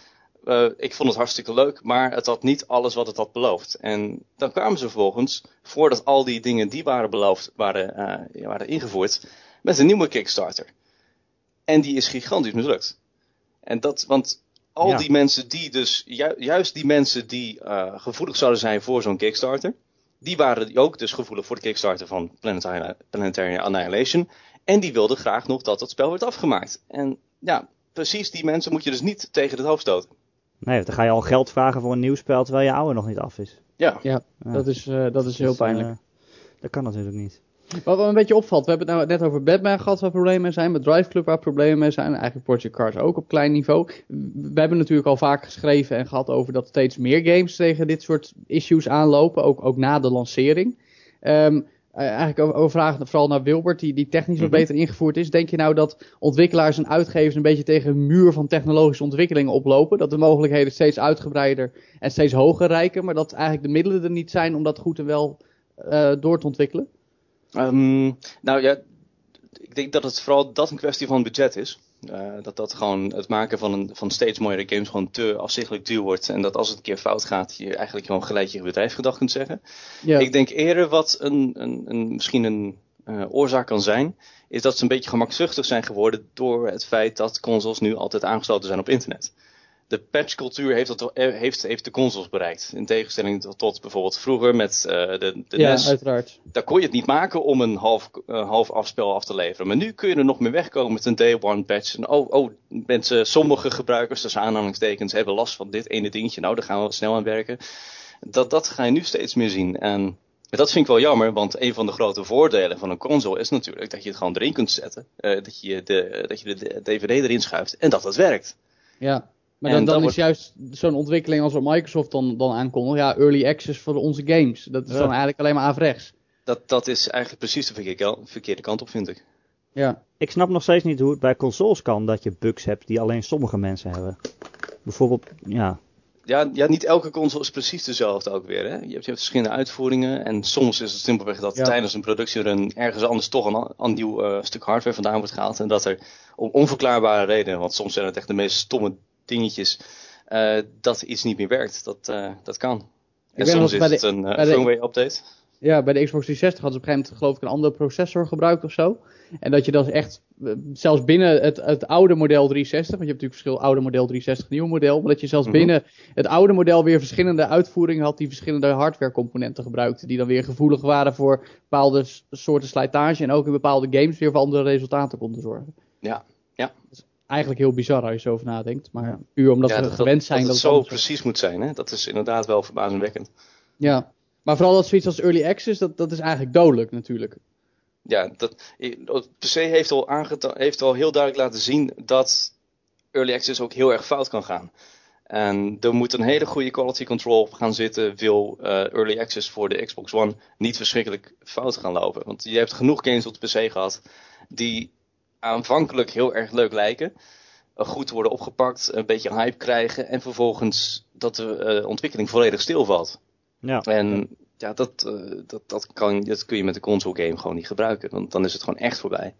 eh, ik vond het hartstikke leuk, maar het had niet alles wat het had beloofd. En dan kwamen ze vervolgens, voordat al die dingen die waren beloofd, waren, eh, waren ingevoerd, met een nieuwe Kickstarter. En die is gigantisch mislukt. En dat, want al Ja. die mensen die dus, ju- juist die mensen die eh, gevoelig zouden zijn voor zo'n Kickstarter, die waren ook dus gevoelig voor de Kickstarter van Planetary, Planetary Annihilation. En die wilden graag nog dat het spel werd afgemaakt. En ja, precies die mensen moet je dus niet tegen het hoofd stoten. Nee, want dan ga je al geld vragen voor een nieuw spel terwijl je oude nog niet af is. Ja, Ja, Ja. dat is, eh, dat is heel Dus, pijnlijk. eh, dat kan natuurlijk niet. Wat me een beetje opvalt, we hebben het nou net over Batman gehad waar problemen mee zijn, met Drive Club waar problemen mee zijn, eigenlijk Project Cars ook op klein niveau. We hebben natuurlijk al vaak geschreven en gehad over dat steeds meer games tegen dit soort issues aanlopen, ook, ook na de lancering. Ehm, eh, eigenlijk over, over vragen vooral naar Wilbert, die, die technisch wat Mhm. beter ingevoerd is. Denk je nou dat ontwikkelaars en uitgevers een beetje tegen een muur van technologische ontwikkelingen oplopen? Dat de mogelijkheden steeds uitgebreider en steeds hoger reiken, maar dat eigenlijk de middelen er niet zijn om dat goed en wel eh, door te ontwikkelen? Ehm, nou ja, ik denk dat het vooral dat een kwestie van budget is. Eh, dat dat gewoon het maken van, een, van steeds mooiere games gewoon te afzichtelijk duur wordt. En dat als het een keer fout gaat, je eigenlijk gewoon gelijk je bedrijf gedag kunt zeggen. Ja. Ik denk eerder wat een, een, een, misschien een eh, oorzaak kan zijn, is dat ze een beetje gemakzuchtig zijn geworden door het feit dat consoles nu altijd aangesloten zijn op internet. De patchcultuur heeft, dat, eh, heeft, heeft de consoles bereikt. In tegenstelling tot, tot bijvoorbeeld vroeger met uh, de, de ja, NES. uiteraard. Daar kon je het niet maken om een half, uh, half afspel af te leveren. Maar nu kun je er nog mee wegkomen met een day one patch. En oh, oh, mensen, sommige gebruikers, tussen aanhalingstekens, hebben last van dit ene dingetje. Nou, daar gaan we snel aan werken. Dat, dat ga je nu steeds meer zien. En dat vind ik wel jammer, want een van de grote voordelen van een console is natuurlijk dat je het gewoon erin kunt zetten. Uh, dat, je de, dat je de DVD erin schuift en dat het werkt. Ja, maar dan, dan is juist zo'n ontwikkeling als wat Microsoft dan, dan aankondigt. Ja, early access voor onze games. Dat is Ja. dan eigenlijk alleen maar averechts. Dat, dat is eigenlijk precies de verkeerde, verkeerde kant op, vind ik. Ja. Ik snap nog steeds niet hoe het bij consoles kan dat je bugs hebt die alleen sommige mensen hebben. Bijvoorbeeld, ja, Ja, ja, niet elke console is precies dezelfde ook weer. Hè? Je, hebt, je hebt verschillende uitvoeringen. En soms is het simpelweg dat Ja. tijdens een productierun ergens anders toch een nieuw eh, stuk hardware vandaan wordt gehaald. En dat er om onverklaarbare redenen, want soms zijn het echt de meest stomme dingetjes, eh, dat iets niet meer werkt. Dat, eh, dat kan. En soms is de- het een eh, bij de- firmware update. ja, bij de Xbox 360 hadden ze op een gegeven moment geloof ik een andere processor gebruikt of zo. En dat je dan echt, zelfs binnen het, het oude model 360, want je hebt natuurlijk verschil oude model 360, nieuw model, maar dat je zelfs Mhm. binnen het oude model weer verschillende uitvoeringen had die verschillende hardware componenten gebruikten. Die dan weer gevoelig waren voor bepaalde soorten slijtage en ook in bepaalde games weer voor andere resultaten konden zorgen. Ja, ja. Eigenlijk heel bizar als je zo over nadenkt, maar puur omdat ja, we dat, gewend zijn dat dat, het zo is. precies moet zijn. Hè? Dat is inderdaad wel verbazingwekkend. Ja, maar vooral dat zoiets als early access, dat, dat is eigenlijk dodelijk natuurlijk. Ja, dat, het PC heeft al, aangeta- heeft al heel duidelijk laten zien dat early access ook heel erg fout kan gaan. En er moet een hele goede quality control op gaan zitten, wil eh, early access voor de Xbox One niet verschrikkelijk fout gaan lopen. Want je hebt genoeg games op de PC gehad die aanvankelijk heel erg leuk lijken, goed worden opgepakt, een beetje hype krijgen en vervolgens dat de eh, ontwikkeling volledig stilvalt. ja. En ja, dat, eh, dat, dat, kan, dat kun je met een console game gewoon niet gebruiken. Want dan is het gewoon echt voorbij.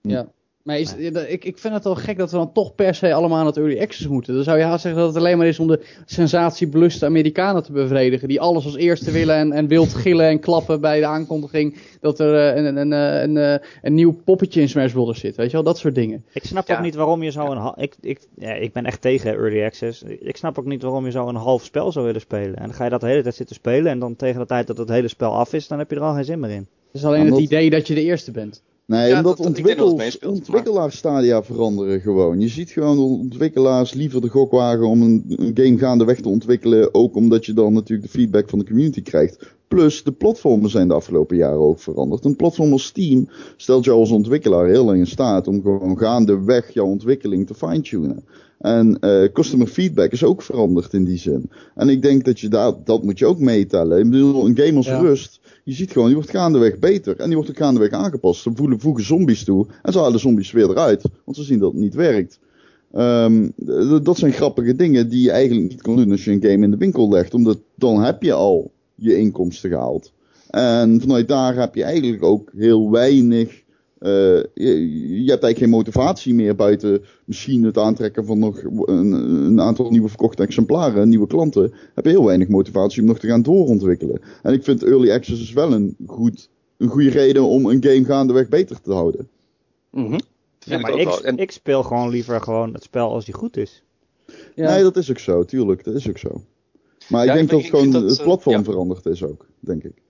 Ja. Maar is, ik, ik vind het wel gek dat we dan toch per se allemaal aan het early access moeten. Dan zou je haast zeggen dat het alleen maar is om de sensatiebeluste Amerikanen te bevredigen. Die alles als eerste willen en, en wild gillen en klappen bij de aankondiging dat er eh, een, een, een, eh, een, een nieuw poppetje in Smash Bros. zit. Weet je wel, dat soort dingen. Ik snap Ja. ook niet waarom je zo een ik, ik, ja, ik ben echt tegen early access. Ik snap ook niet waarom je zo een half spel zou willen spelen. En dan ga je dat de hele tijd zitten spelen. En dan tegen de tijd dat het hele spel af is, dan heb je er al geen zin meer in. Het is alleen Omdat- het idee dat je de eerste bent. Nee, Ja, omdat dat- dat ontwikkelaarsstadia veranderen gewoon. Je ziet gewoon ontwikkelaars liever de gok wagen om een, een game gaandeweg te ontwikkelen. Ook omdat je dan natuurlijk de feedback van de community krijgt. Plus, de platformen zijn de afgelopen jaren ook veranderd. Een platform als Steam stelt jou als ontwikkelaar heel lang in staat om gewoon gaandeweg jouw ontwikkeling te fine-tunen. En eh, customer feedback is ook veranderd in die zin. En ik denk dat je daar, dat moet je ook meetellen. Ik bedoel, een game als Ja. Rust, je ziet gewoon, die wordt gaandeweg beter. En die wordt ook gaandeweg aangepast. Ze voelen, voegen zombies toe. En ze halen zombies weer eruit. Want ze zien dat het niet werkt. Ehm, d- dat zijn grappige dingen die je eigenlijk niet kan doen als je een game in de winkel legt. Omdat dan heb je al je inkomsten gehaald. En vanuit daar heb je eigenlijk ook heel weinig. Eh, je, je hebt eigenlijk geen motivatie meer buiten misschien het aantrekken van nog een, een aantal nieuwe verkochte exemplaren, nieuwe klanten. Heb je heel weinig motivatie om nog te gaan doorontwikkelen. En ik vind early access is wel een, goed, een goede reden om een game gaandeweg beter te houden. Mhm. Ja, maar ik ik, wel. En, ik speel gewoon liever gewoon het spel als die goed is. Ja. Nee, dat is ook zo, tuurlijk, dat is ook zo. Maar ik denk ik- dat ik gewoon dat, het platform ja. veranderd is ook, denk ik.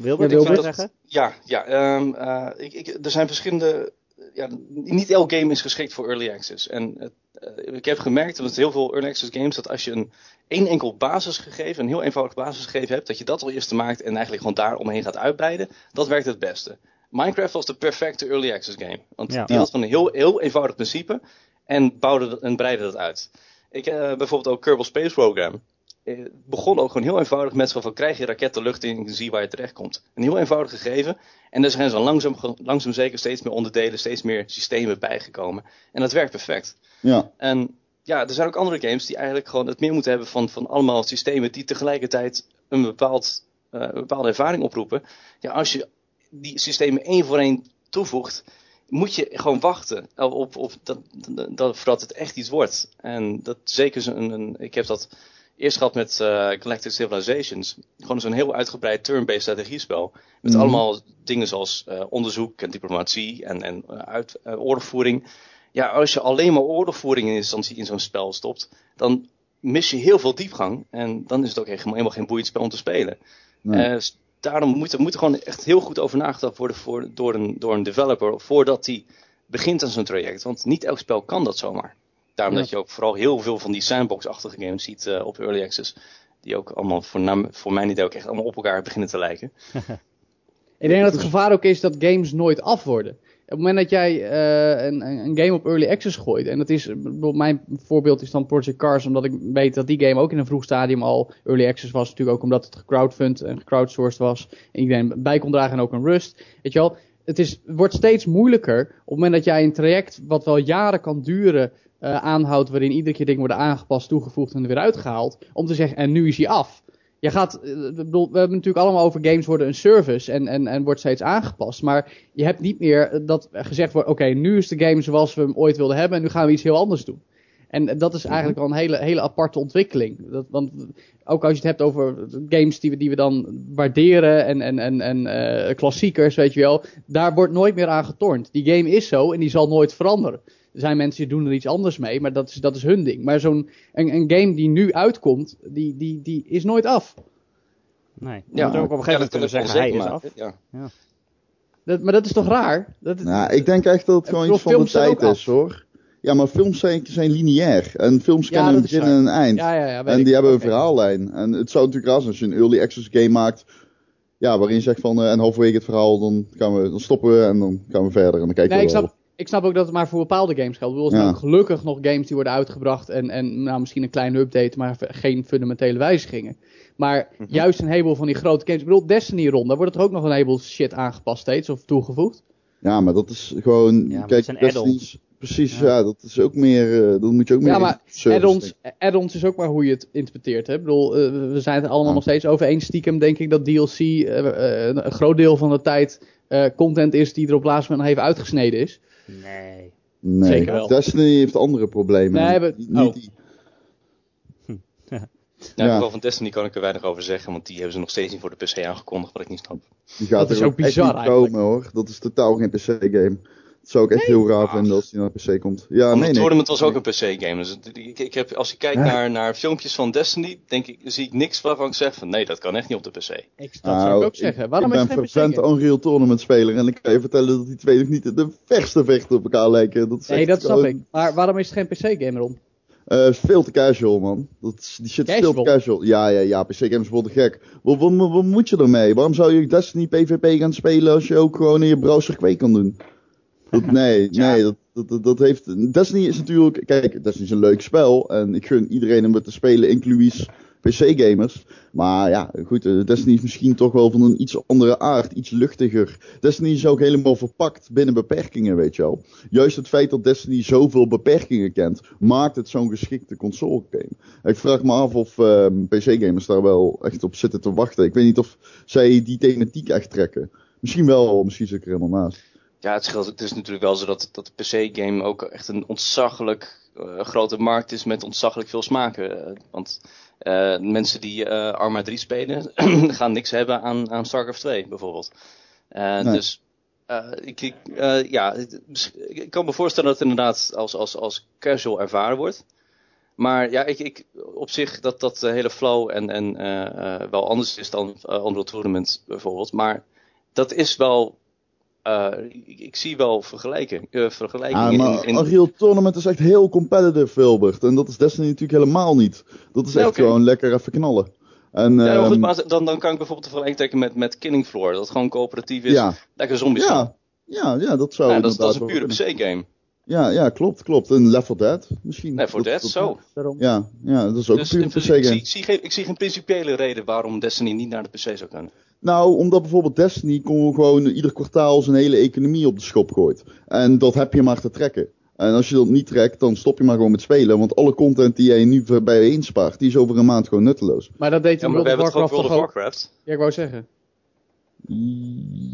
Wilbert, Ja, Wilbert? zou zeggen? ja, ja ehm, eh, ik, ik, er zijn verschillende. Ja, niet elk game is geschikt voor early access. En het, eh, ik heb gemerkt met heel veel early access games dat als je een één enkel basisgegeven, een heel eenvoudig basisgegeven hebt, dat je dat al eerst maakt en eigenlijk gewoon daar omheen gaat uitbreiden, dat werkt het beste. Minecraft was de perfecte early access game. Want Ja. die Ja. had van een heel, heel eenvoudig principe en bouwde dat- en breidde dat uit. Ik eh, bijvoorbeeld ook Kerbal Space Program. Eh, begon ook gewoon heel eenvoudig met van krijg je raket de lucht in zie waar je terecht komt. Een heel eenvoudig gegeven. En er zijn zo langzaam, langzaam zeker steeds meer onderdelen, steeds meer systemen bijgekomen. En dat werkt perfect. Ja, En ja, er zijn ook andere games die eigenlijk gewoon het meer moeten hebben van, van allemaal systemen die tegelijkertijd een, bepaald, eh, een bepaalde ervaring oproepen. Ja, als je die systemen één voor één toevoegt, moet je gewoon wachten op, op dat, dat, voordat het echt iets wordt. En dat zeker zo'n, een, ik heb dat eerst gehad met eh, Galactic Civilizations. Gewoon zo'n heel uitgebreid turn-based strategiespel. Met Mhm. allemaal dingen zoals eh, onderzoek en diplomatie en, en eh, uit, oorlogvoering. ja, als je alleen maar oorlogvoering in instantie in zo'n spel stopt, dan mis je heel veel diepgang. En dan is het ook helemaal geen boeiend spel om te spelen. Nee. Daarom moet er moet er gewoon echt heel goed over nagedacht worden voor, door, een, door een developer voordat hij begint aan zo'n traject. Want niet elk spel kan dat zomaar. Daarom Ja. dat je ook vooral heel veel van die sandbox-achtige games ziet eh, op Early Access. Die ook allemaal voor, voor mijn idee ook echt allemaal op elkaar beginnen te lijken. Ik denk dat het gevaar ook is dat games nooit af worden. Op het moment dat jij eh, een, een game op early access gooit, en dat is, bijvoorbeeld mijn voorbeeld is dan Project Cars, omdat ik weet dat die game ook in een vroeg stadium al early access was, natuurlijk ook omdat het gecrowdfund en gecrowdsourced was, en iedereen bij kon dragen en ook een rust. Weet je wel, het is, het wordt steeds moeilijker op het moment dat jij een traject wat wel jaren kan duren eh, aanhoudt, waarin iedere keer dingen worden aangepast, toegevoegd en er weer uitgehaald, om te zeggen, en nu is hij af. Je gaat, eh, ik bedoel, we hebben natuurlijk allemaal over games worden een service en, en, en wordt steeds aangepast. Maar je hebt niet meer dat gezegd wordt, oké, nu is de game zoals we hem ooit wilden hebben en nu gaan we iets heel anders doen. En dat is eigenlijk wel een hele, hele aparte ontwikkeling. Dat, want ook als je het hebt over games die we, die we dan waarderen en, en, en, en eh, klassiekers, weet je wel, daar wordt nooit meer aan getornd. Die game is zo en die zal nooit veranderen. Er zijn mensen die doen er iets anders mee, maar dat is, dat is hun ding. Maar zo'n een, een game die nu uitkomt, die, die, die is nooit af. Nee. Je Ja, moet ook op een gegeven moment kunnen dat zeggen, hij is af. maken, Ja. Dat, maar dat is toch raar? Dat, Nou, ik denk echt dat het gewoon iets van de tijd is, hoor. Ja, maar films zijn, zijn lineair. En films Ja, kennen een begin en een eind. ja, ja, ja, en ik. die hebben een verhaallijn. En het zou natuurlijk raar zijn als je een early access game maakt. Ja, waarin je zegt van, eh, en halverwege het verhaal, dan, gaan we, dan stoppen we en dan gaan we verder. En dan kijken Nee, we ik snap, ik snap ook dat het maar voor bepaalde games geldt. Ik bedoel, er zijn Ja. ook gelukkig nog games die worden uitgebracht en, en nou, misschien een kleine update, maar geen fundamentele wijzigingen. Maar Mhm. juist een heleboel van die grote games, ik bedoel Destiny rond, daar wordt er ook nog een heleboel shit aangepast steeds of toegevoegd. Ja, maar dat is gewoon, dat kijk, zijn Destiny add-ons. is- Precies, Ja. ja. dat is ook meer, eh, dat moet je ook meer Ja, maar Add-ons, is ook maar hoe je het interpreteert. Hè? Ik bedoel, eh, we zijn het allemaal Ja. nog steeds over eens stiekem, denk ik, dat DLC eh, een groot deel van de tijd eh, content is die er op laatst moment nog even uitgesneden is. Nee. Nee, Zeker wel. Destiny heeft andere problemen. Nee, we- Niet- niet oh. die- Nou, Ja. van Destiny kan ik er weinig over zeggen, want die hebben ze nog steeds niet voor de PC aangekondigd, wat ik niet snap. Die gaat Dat is er ook ook bizar niet eigenlijk. komen hoor. Dat is totaal geen PC-game. Dat zou ik echt heel raar vinden als die naar PC komt. Ja, Want nee, het nee. tournament was ook een PC-game. Dus ik, ik heb, als ik kijk Ja. naar, naar filmpjes van Destiny, denk ik, zie ik niks waarvan ik zeg van nee, dat kan echt niet op de PC. Ik, dat zou Nou, ik ook zeggen. Waarom ik is ben het geen vervent? Unreal Tournament speler en ik kan je vertellen dat die twee nog niet de verste vechten op elkaar lijken. Dat is Nee, dat snap ik. Maar waarom is het geen PC-game erom? eh, veel te casual man. Dat is, die shit is veel te Casual? casual. Ja, ja, ja, PC-games worden gek. Wat, wat, wat, wat moet je ermee? Waarom zou je Destiny PvP gaan spelen als je ook gewoon in je browser kweek kan doen? Dat, nee, Ja. nee, dat, dat, dat, dat heeft... Destiny is natuurlijk... Kijk, Destiny is een leuk spel. En ik gun iedereen om het te spelen, inclusief PC-gamers. Maar ja, goed, eh, Destiny is misschien toch wel van een iets andere aard, iets luchtiger. Destiny is ook helemaal verpakt binnen beperkingen, weet je wel. Juist het feit dat Destiny zoveel beperkingen kent, maakt het zo'n geschikte console game. Ik vraag me af of ehm, PC-gamers daar wel echt op zitten te wachten. Ik weet niet of zij die thematiek echt trekken. Misschien wel, misschien zit ik er helemaal naast. Ja, het, scheelt, het is natuurlijk wel zo dat, dat de PC-game ook echt een ontzaglijk eh, grote markt is met ontzaglijk veel smaken. Eh, want eh, mensen die Arma 3 spelen, gaan niks hebben aan, aan StarCraft 2 bijvoorbeeld. Nee. Dus ik, ik, ja, ik kan me voorstellen dat het inderdaad als, als, als casual ervaren wordt. Maar ja, ik, ik, op zich dat dat de hele flow en, en wel anders is dan Unreal Tournament bijvoorbeeld. Maar dat is wel eh, ik, ik zie wel vergelijking, eh, Ja, vergelijkingen maar in, in Unreal Tournament is echt heel competitive, Wilbert. En dat is Destiny natuurlijk helemaal niet. Dat is Ja, echt gewoon lekker even knallen. En, Ja, maar goed, ehm, maar dan, dan kan ik bijvoorbeeld de vergelijking trekken met, met Killing Floor. Dat gewoon coöperatief is. ja, Lekker zombies ja, ja, ja, dat zou Ja, dat, is- dat is een pure. PC-game. Ja, ja, klopt, klopt. En Left 4 Dead misschien. Nee, voor Dat- Dead, dat- zo. Daarom. Ja, ja, dat is ook Dus een in pure principe, ik, zie, ik, zie geen, ik zie geen principiële reden waarom Destiny niet naar de PC zou kunnen. Nou, omdat bijvoorbeeld Destiny kon gewoon ieder kwartaal zijn hele economie op de schop gooit. En dat heb je maar te trekken. En als je dat niet trekt, dan stop je maar gewoon met spelen. Want alle content die jij nu bijeen spaart, die is over een maand gewoon nutteloos. Maar dat deed Ja, maar World of Warcraft World of toch ook? Warcraft. Ja, ik wou zeggen.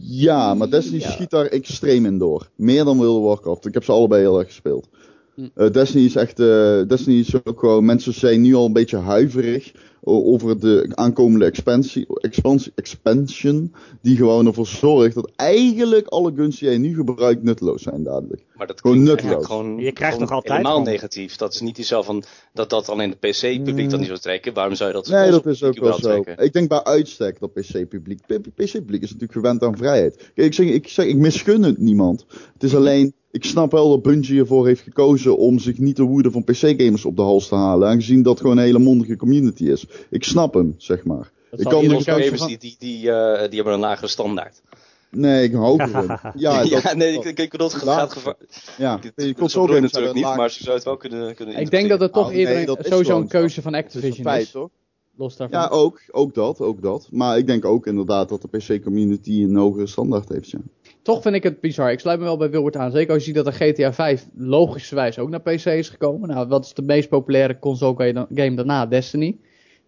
Ja, maar Destiny Ja. schiet daar extreem in door. Meer dan World of Warcraft. Ik heb ze allebei heel erg gespeeld. Hm. Eh, Destiny is echt, eh, Destiny is ook gewoon, mensen zijn nu al een beetje huiverig over de aankomende expansie, expansie, expansion, die gewoon ervoor zorgt dat eigenlijk alle guns die jij nu gebruikt nutteloos zijn dadelijk. Maar dat Gewoon nutteloos. gewoon, Je krijgt toch altijd helemaal van- negatief. Dat is niet zo van dat dat alleen de PC-publiek dan niet zou trekken. Waarom zou je dat Mm. Nee, dat is ook wel zo. trekken? Ik denk bij uitstek dat PC-publiek. PC-publiek is natuurlijk gewend aan vrijheid. Kijk, ik zeg, ik zeg, ik misgun het niemand. Het is alleen, ik snap wel dat Bungie ervoor heeft gekozen om zich niet de woede van PC-gamers op de hals te halen. Aangezien dat gewoon een hele mondige community is. Ik snap hem, zeg maar. Dat Ik kan dus van- die, die, die, eh, die hebben een lagere standaard. Nee, ik hou ervan. Ja, Ja, dat- nee, ik, ik bedoel, het gaat gevaar. ja. Dit console console games natuurlijk niet, maar ze zou het wel kunnen, kunnen Ik denk dat het toch Nou, eerder nee, sowieso een keuze van Dat is een Activision feit, is. toch? Los daarvan. Ja, ook, ook dat, ook dat. Maar ik denk ook inderdaad dat de PC-community een hogere standaard heeft, ja. Toch vind ik het bizar. Ik sluit me wel bij Wilbert aan. Zeker als je ziet dat de GTA 5 logischerwijs ook naar PC is gekomen. Nou, wat is de meest populaire console ga- game daarna? Destiny.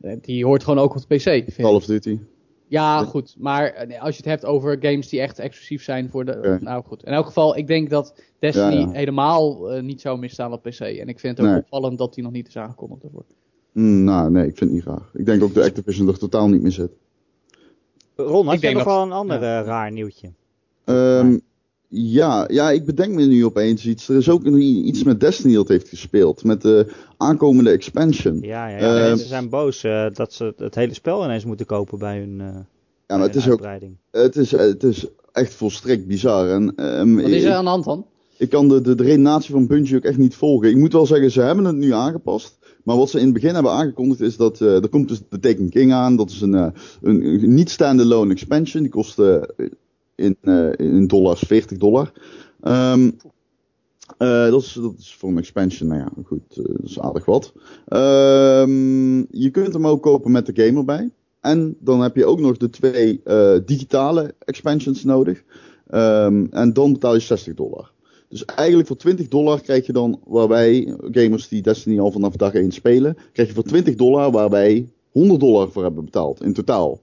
Eh, Die hoort gewoon ook op de PC. vind ik. Call of Duty. Ja, goed. Maar eh, als je het hebt over games die echt exclusief zijn voor de... Nou goed. In elk geval, ik denk dat Destiny Ja, ja. helemaal eh, niet zou misstaan op PC. En ik vind het ook Nee. opvallend dat die nog niet is aangekondigd ervoor. Mm, nou, nee, ik vind het niet raar. Ik denk ook dat Activision er totaal niet meer zit. Ron, had Ik jij denk nog dat- wel een ander raar nieuwtje? Ehm, ja, ja, ik bedenk me nu opeens iets. Er is ook iets met Destiny dat heeft gespeeld. Met de aankomende expansion. Ja, ja, ja. Ehm, mensen zijn boos eh, dat ze het hele spel ineens moeten kopen bij hun, eh Ja, bij maar het is ook uitbreiding. het is, het is echt volstrekt bizar. En, ehm, Wat is ik, er aan de hand dan? ik kan de, de, de redenatie van Bungie ook echt niet volgen. Ik moet wel zeggen, ze hebben het nu aangepast. Maar wat ze in het begin hebben aangekondigd is dat eh, er komt dus de Taken King aan. Dat is een, eh, een, een niet standalone expansion. Die kost in, eh, in dollars 40 dollar. Eh, dat, is, dat is voor een expansion, nou ja, goed, eh, dat is aardig wat. Ehm, je kunt hem ook kopen met de game erbij. En dan heb je ook nog de twee digitale expansions nodig. Ehm, en dan betaal je 60 dollar. Dus eigenlijk voor 20 dollar krijg je dan, waar wij gamers die Destiny al vanaf dag 1 spelen, krijg je voor 20 dollar waar wij 100 dollar voor hebben betaald in totaal.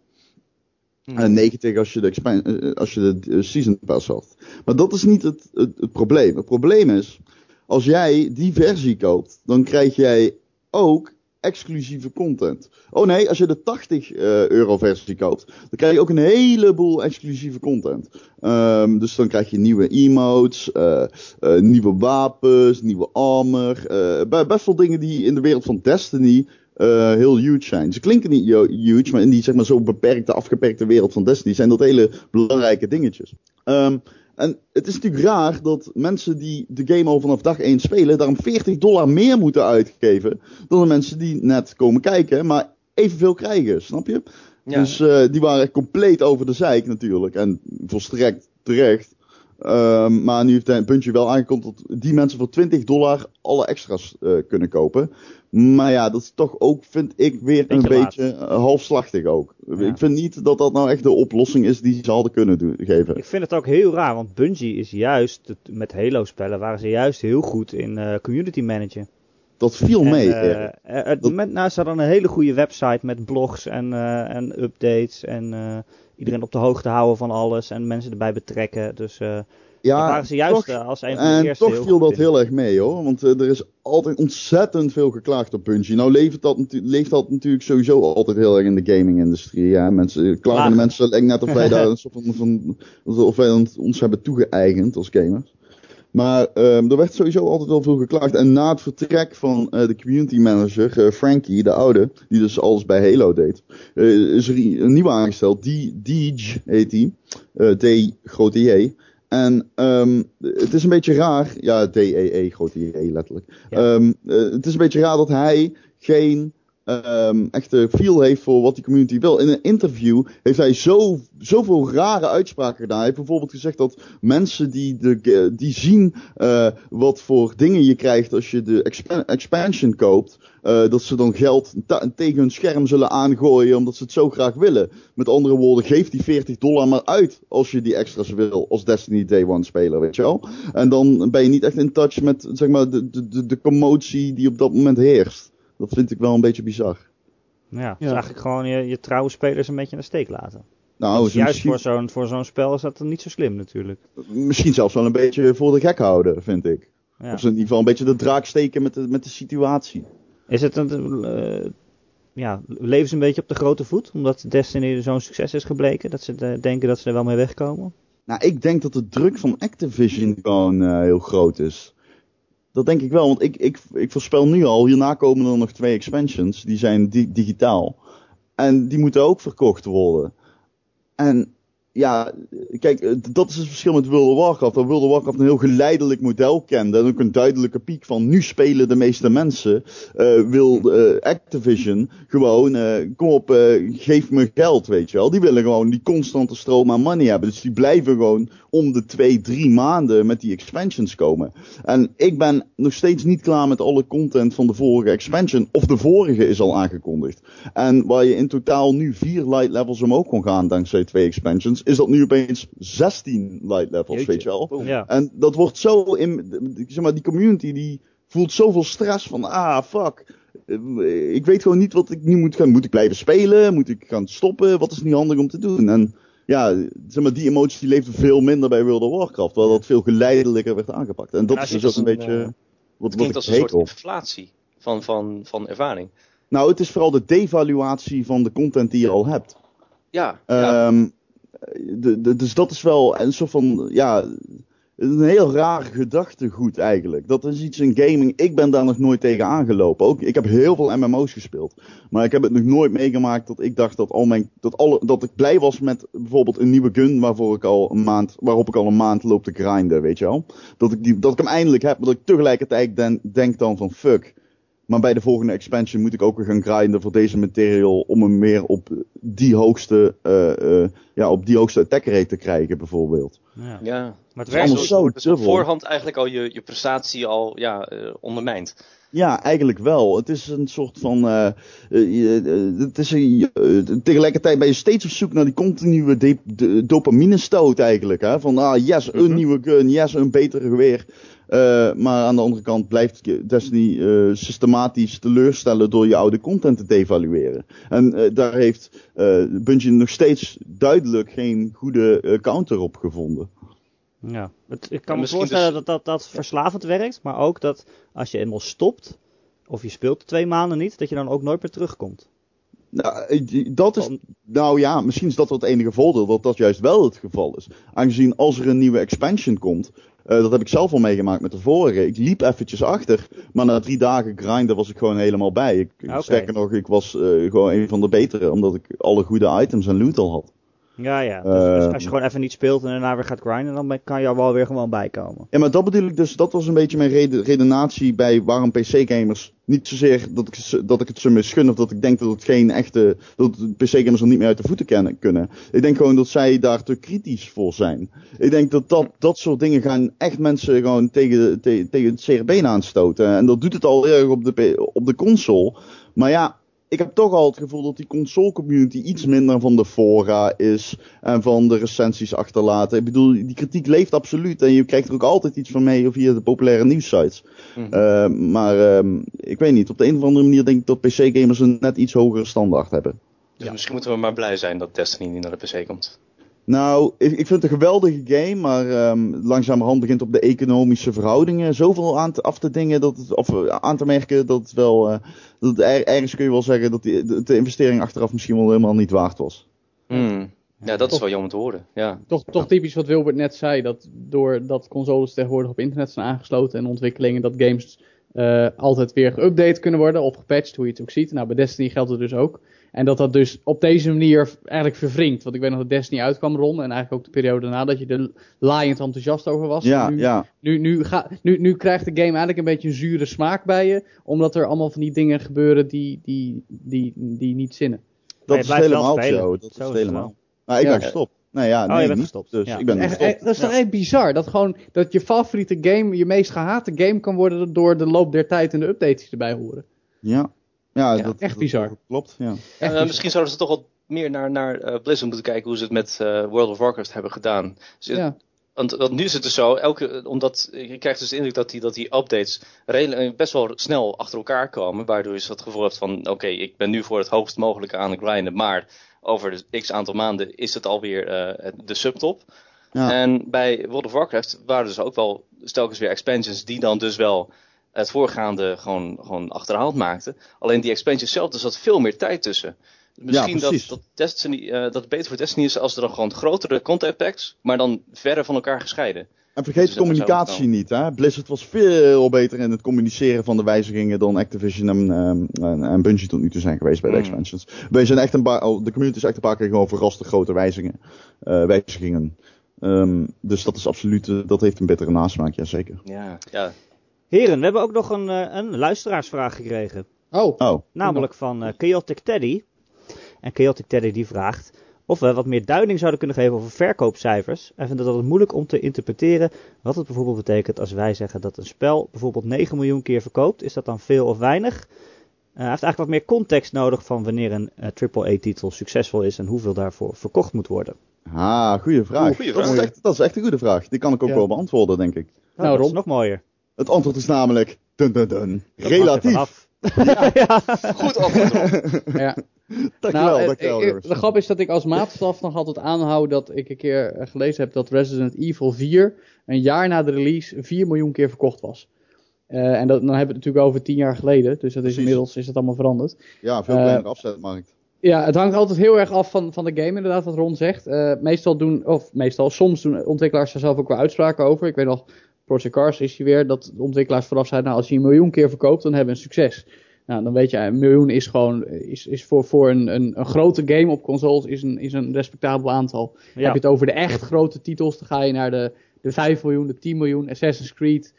En 90 als je de, eh, als je de eh, season pass had. Maar dat is niet het, het, probleem. Het probleem is, als jij die versie koopt, dan krijg jij ook exclusieve content. Oh nee, als je de 80 eh, euro versie koopt, dan krijg je ook een heleboel exclusieve content. Ehm, dus dan krijg je nieuwe emotes, eh, eh, nieuwe wapens, nieuwe armor. eh, be- best wel dingen die in de wereld van Destiny eh, heel huge zijn. Ze klinken niet huge, maar in die zeg maar zo beperkte, afgeperkte wereld van Destiny zijn dat hele belangrijke dingetjes. Ehm, en het is natuurlijk raar dat mensen die de game al vanaf dag 1 spelen, daarom 40 dollar meer moeten uitgeven dan de mensen die net komen kijken, maar evenveel krijgen, snap je? Ja. Dus eh, die waren compleet over de zeik natuurlijk. En volstrekt terecht. Ehm, maar nu heeft een puntje wel aangekondigd dat die mensen voor 20 dollar alle extra's eh, kunnen kopen. Maar ja, dat is toch ook, vind ik, weer een Beetje eh, halfslachtig ook. Ja. Ik vind niet dat dat nou echt de oplossing is die ze hadden kunnen doen, geven. Ik vind het ook heel raar, want Bungie is juist, met Halo-spellen waren ze juist heel goed in eh, community managen. Dat viel En, mee. eh, Erik. eh, het- Dat- met, nou, ze hadden een hele goede website met blogs en, en updates en iedereen op de hoogte houden van alles en mensen erbij betrekken. Dus ja, waren ze juist toch- eh, als een van de En eerste toch viel dat in. heel erg mee hoor. Want eh, er is altijd ontzettend veel geklaagd op Bungie. Nou leeft dat, leeft dat natuurlijk sowieso altijd heel erg in de gaming-industrie. Ja? Mensen, klagen de Klagen. mensen lijkt net of wij daar een soort van, van of wij ons- hebben toegeëigend als gamers. Maar ehm, er werd sowieso altijd wel veel geklaagd. En na het vertrek van eh, de community manager, eh, Frankie, de oude, die dus alles bij Halo deed, eh, is er een nieuwe aangesteld. Die, Deej heet die. Eh, D, grote J. En ehm, het is een beetje raar. Ja, D-E-E, grote J, letterlijk. Ja. Ehm, eh, het is een beetje raar dat hij geen ehm, echte feel heeft voor wat die community wil. In een interview heeft hij zo, zoveel rare uitspraken gedaan. Hij heeft bijvoorbeeld gezegd dat mensen die, de, die zien eh, wat voor dingen je krijgt als je de expa- expansion koopt, eh, dat ze dan geld tegen hun scherm zullen aangooien omdat ze het zo graag willen. Met andere woorden, geef die 40 dollar maar uit als je die extra's wil als Destiny Day One speler, weet je wel. En dan ben je niet echt in touch met zeg maar, de, de, de commotie die op dat moment heerst. Dat vind ik wel een beetje bizar. Ja, dus Ja. eigenlijk gewoon je, je trouwe spelers een beetje in de steek laten. Nou, Dus juist misschien, voor zo'n voor zo'n spel is dat dan niet zo slim natuurlijk. misschien zelfs wel een beetje voor de gek houden, vind ik. Ja. Of ze in ieder geval een beetje de draak steken met de, met de situatie. Is het een, eh, ja, leven ze een beetje op de grote voet? Omdat Destiny zo'n succes is gebleken? Dat ze denken dat ze er wel mee wegkomen? Nou, ik denk dat de druk van Activision gewoon eh, heel groot is. Dat denk ik wel, want ik, ik, ik voorspel nu al, hierna komen er nog twee expansions, die zijn di- digitaal. En die moeten ook verkocht worden. En ja, kijk, eh, dat is het verschil met World of Warcraft. Dat World of Warcraft een heel geleidelijk model kende. En ook een duidelijke piek van nu spelen de meeste mensen. eh, wil eh, Activision gewoon, kom op, geef me geld, weet je wel. Die willen gewoon die constante stroom aan money hebben. Dus die blijven gewoon om de twee, drie maanden met die expansions komen. En ik ben nog steeds niet klaar met alle content van de vorige expansion. Of de vorige is al aangekondigd. En waar je in totaal nu vier light levels omhoog kon gaan dankzij twee expansions, is dat nu opeens 16 light levels, Jeetje. weet je wel. Ja. En dat wordt zo in, zeg maar, die community die voelt zoveel stress van, ah, fuck. Eh, Ik weet gewoon niet wat ik nu moet gaan. Moet ik blijven spelen? Moet ik gaan stoppen? Wat is niet handig om te doen? En ja, zeg maar, die emotie die leefde veel minder bij World of Warcraft, waar dat veel geleidelijker werd aangepakt. En dat Ja, is dus ook een beetje ja. wat, Het wat klinkt ik als een soort inflatie van, van, van ervaring. Nou, het is vooral de devaluatie van de content die je al hebt. Ja, ja. De, dus dat is wel een soort van, ja, een heel raar gedachtegoed eigenlijk. Dat is iets in gaming, ik ben daar nog nooit tegen aangelopen. Ook, ik heb heel veel MMO's gespeeld. Maar ik heb het nog nooit meegemaakt dat ik dacht dat, al mijn, dat, alle, dat ik blij was met bijvoorbeeld een nieuwe gun waarvoor ik al een maand, waarop ik al een maand loop te grinden, weet je wel. Dat ik, die, dat ik hem eindelijk heb, maar dat ik tegelijkertijd den- denk dan van fuck. Maar bij de volgende expansion moet ik ook weer gaan grinden voor deze material om hem meer op die hoogste, eh, eh, ja, op die hoogste attack rate te krijgen bijvoorbeeld. Ja. ja. Maar het werkt allemaal zo. Dus op voorhand eigenlijk al je, je prestatie al ja, eh, ondermijnt. Ja, eigenlijk wel. Het is een soort van. het is een, tegelijkertijd ben je steeds op zoek naar die continue de, de- dopamine stoot eigenlijk. Hè? Van ah, yes, een Mhm. nieuwe gun, yes, een beter geweer. Eh, maar aan de andere kant blijft Destiny eh, systematisch teleurstellen door je oude content te devalueren. En eh, daar heeft eh Bungie nog steeds duidelijk geen goede eh, counter op gevonden. Ja. Het, ik kan me voorstellen dus- dat, dat dat verslavend werkt, maar ook dat als je eenmaal stopt, of je speelt twee maanden niet, dat je dan ook nooit meer terugkomt. Nou, dat is Nou ja, misschien is dat wel het enige voordeel dat dat juist wel het geval is. Aangezien als er een nieuwe expansion komt, eh, dat heb ik zelf al meegemaakt met de vorige. Ik liep eventjes achter, maar na drie dagen grinden was ik gewoon helemaal bij. Ik, Oké. Sterker nog, ik was eh, gewoon een van de betere, omdat ik alle goede items en loot al had. Ja, ja. Dus als- Eh, als je gewoon even niet speelt en daarna weer gaat grinden, dan kan je er wel weer gewoon bijkomen. Ja, maar dat bedoel ik dus, dat was een beetje mijn reden, redenatie bij waarom PC-gamers. Niet zozeer dat ik, dat ik het ze misgun of dat ik denk dat het geen echte. dat PC-gamers er niet meer uit de voeten kennen, kunnen. Ik denk gewoon dat zij daar te kritisch voor zijn. Ik denk dat dat, dat soort dingen gaan echt mensen gewoon tegen, te- tegen het been aanstoten. En dat doet het al erg op de, op de console. Maar ja. Ik heb toch al het gevoel dat die console community iets minder van de fora is en van de recensies achterlaten. Ik bedoel, die kritiek leeft absoluut en je krijgt er ook altijd iets van mee via de populaire nieuwssites. Mhm. Eh, maar ehm, ik weet niet, op de een of andere manier denk ik dat PC-gamers een net iets hogere standaard hebben. Dus misschien moeten we maar blij zijn dat Destiny niet naar de PC komt. Nou, ik, ik vind het een geweldige game, maar ehm, langzamerhand begint op de economische verhoudingen zoveel aan te, af te dingen, dat het, of eh, aan te merken dat het wel, eh, dat er- ergens kun je wel zeggen dat die, de, de investering achteraf misschien wel helemaal niet waard was. Hmm. Ja, dat is wel jammer te horen. Ja. Toch, toch typisch wat Wilbert net zei, dat doordat consoles tegenwoordig op internet zijn aangesloten en ontwikkelingen, dat games eh, altijd weer geüpdate kunnen worden of gepatcht, hoe je het ook ziet. Nou, bij Destiny geldt het dus ook. En dat dat dus op deze manier eigenlijk verwringt. Want ik weet nog dat Destiny uitkwam, Ron, en eigenlijk ook de periode daarna, dat je er laaiend enthousiast over was. Ja, nu, ja. Nu, nu, ga, nu, nu krijgt de game eigenlijk een beetje een zure smaak bij je, omdat er allemaal van die dingen gebeuren die, die, die, die niet zinnen. Dat is helemaal zo. Dat is helemaal. Nou, ik Ja. ben gestopt. Nee, ja, Oh, nee, je bent niet. gestopt. Dus Ja. ik ben Echt, dat is toch Ja. echt bizar? Dat gewoon dat je favoriete game, je meest gehate game kan worden door de loop der tijd en de updates die erbij horen. Ja, ja, Ja, dat, echt dat- bizar. dat klopt. Ja. Echt Eh, misschien zouden ze toch wat meer naar, naar eh, Blizzard moeten kijken hoe ze het met eh, World of Warcraft hebben gedaan. Dus Ja. Want, want nu is het dus zo, elke, omdat je krijgt dus de indruk dat die, dat die updates redelijk- best wel snel achter elkaar komen. Waardoor je het gevoel hebt van, oké, ik ben nu voor het hoogst mogelijke aan het grinden. Maar over de x aantal maanden is het alweer eh, de subtop. Ja. En bij World of Warcraft waren dus ook wel stelkens weer expansions die dan dus wel het voorgaande gewoon, gewoon achterhaald maakte. Alleen die expansion zelf, er zat veel meer tijd tussen. Misschien dat, dat, Destiny, eh, dat het beter voor Destiny is als er dan gewoon grotere content packs, maar dan verre van elkaar gescheiden. En vergeet Dus de dat communicatie niet, hè. Blizzard was veel beter in het communiceren van de wijzigingen dan Activision en, ehm, en, en Bungie tot nu toe zijn geweest bij de Mm. expansions. Wij zijn echt een paar, de community is echt een paar keer gewoon verrast de grote wijzigingen. eh, wijzigingen. Ehm, dus dat is absoluut, eh, dat heeft een bittere nasmaak, jazeker. Ja, ja. Heren, we hebben ook nog een, eh, een luisteraarsvraag gekregen. Oh, Oh, Namelijk van eh, Chaotic Teddy. En Chaotic Teddy die vraagt of we wat meer duiding zouden kunnen geven over verkoopcijfers. Hij vindt het altijd moeilijk om te interpreteren wat het bijvoorbeeld betekent als wij zeggen dat een spel bijvoorbeeld 9 miljoen keer verkoopt. Is dat dan veel of weinig? Eh, hij heeft eigenlijk wat meer context nodig van wanneer een AAA-titel succesvol is en hoeveel daarvoor verkocht moet worden. ah, goede vraag. Goeie Dat, is echt, dat is echt een goede vraag. Die kan ik ook Ja. wel beantwoorden, denk ik. Nou, Nou, dat is Ron. nog mooier. Het antwoord is namelijk, dun dun dun, Dat relatief. ervan af. Goed antwoord ja. Dankjewel, eh, dankjewel, ik- jongens. de grap is dat ik als maatstaf nog altijd aanhoud dat ik een keer eh, gelezen heb dat Resident Evil 4 een jaar na de release 4 miljoen keer verkocht was. Eh, en dat, dan hebben we het natuurlijk over 10 jaar geleden, dus dat is Precies. inmiddels is het allemaal veranderd. Ja, veel Eh, kleiner afzetmarkt. Ja, het hangt altijd heel erg af van, van de game, inderdaad, wat Ron zegt. Eh, meestal doen, of meestal, soms doen ontwikkelaars daar zelf ook wel uitspraken over. Ik weet nog, Project Cars is hier weer, dat de ontwikkelaars vooraf zeiden, nou, als je een miljoen keer verkoopt, dan hebben we een succes. Nou, dan weet je, een miljoen is gewoon, is, is voor, voor een, een, een grote game op consoles, is een, is een respectabel aantal. Heb je het over de echt grote titels, dan ga je naar de, de 5 miljoen, de 10 miljoen, Assassin's Creed.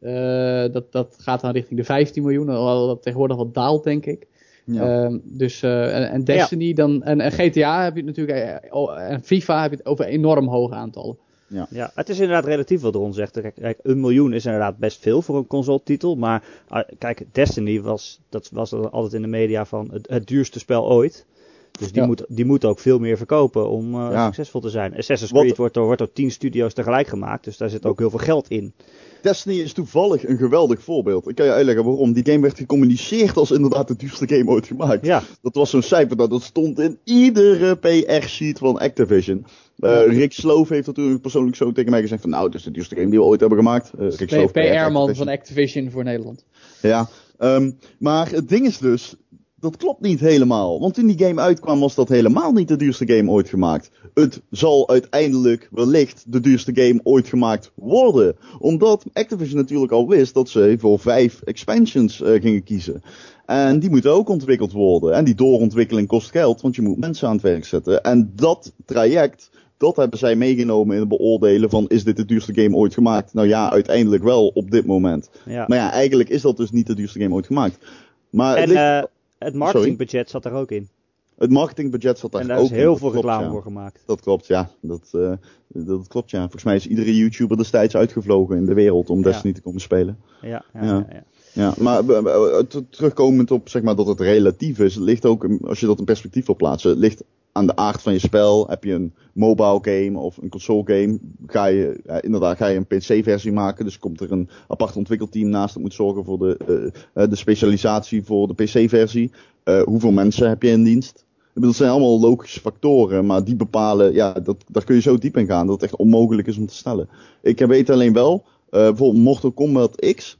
eh, dat, dat gaat dan richting de 15 miljoen, alhoewel dat tegenwoordig wat daalt, denk ik. Ja. Ehm, dus, eh, en, en Destiny dan, en, en GTA heb je het natuurlijk, eh, en FIFA heb je het over enorm hoge aantallen. Ja, het is inderdaad relatief wat Ron zegt. Kijk, kijk, een miljoen is inderdaad best veel voor een console-titel. Maar ah, kijk, Destiny was, dat was altijd in de media van het, het duurste spel ooit. Dus die, Ja. moet, die moet ook veel meer verkopen om eh, Ja. succesvol te zijn. Assassin's Wat- Creed wordt door, wordt door tien studio's tegelijk gemaakt. Dus daar zit ook heel veel geld in. Destiny is toevallig een geweldig voorbeeld. Ik kan je uitleggen waarom. Die game werd gecommuniceerd als inderdaad de duurste game ooit gemaakt. Ja, Dat was zo'n cijfer dat, dat stond in iedere PR-sheet van Activision. Eh, Rick Sloof heeft natuurlijk persoonlijk zo tegen mij gezegd van nou, het is de duurste game die we ooit hebben gemaakt. Eh, Rick Sloof, PR-man van Activision voor Nederland. Ja, ehm, maar het ding is dus, dat klopt niet helemaal. Want toen die game uitkwam was dat helemaal niet de duurste game ooit gemaakt. Het zal uiteindelijk wellicht de duurste game ooit gemaakt worden. Omdat Activision natuurlijk al wist dat ze voor vijf expansions eh, gingen kiezen. En die moeten ook ontwikkeld worden. En die doorontwikkeling kost geld, want je moet mensen aan het werk zetten. En dat traject, dat hebben zij meegenomen in het beoordelen van is dit de duurste game ooit gemaakt? Nou ja, uiteindelijk wel op dit moment. ja. Maar ja, eigenlijk is dat dus niet de duurste game ooit gemaakt. Maar en ligt- eh, het marketingbudget zat er ook in. het marketingbudget zat daar En daar ook is in, heel veel reclame ja. voor gemaakt. Dat klopt, ja. Dat, eh, dat klopt, ja. Volgens mij is iedere YouTuber destijds uitgevlogen in de wereld om. Destiny te komen spelen. Ja, ja, Ja. ja. maar eh, eh, terugkomend op zeg maar, dat het relatief is, ligt ook, als je dat in perspectief wil plaatsen, ligt aan de aard van je spel. Heb je een mobile game of een console game, ga je, ja, inderdaad, ga je een PC-versie maken. Dus komt er een apart ontwikkelteam naast dat moet zorgen voor de, eh, de specialisatie voor de PC-versie. Eh, hoeveel mensen heb je in dienst? Ik bedoel, het zijn allemaal logische factoren, maar die bepalen, ja, dat, daar kun je zo diep in gaan dat het echt onmogelijk is om te stellen. Ik weet alleen wel, eh, bijvoorbeeld Mortal Kombat X,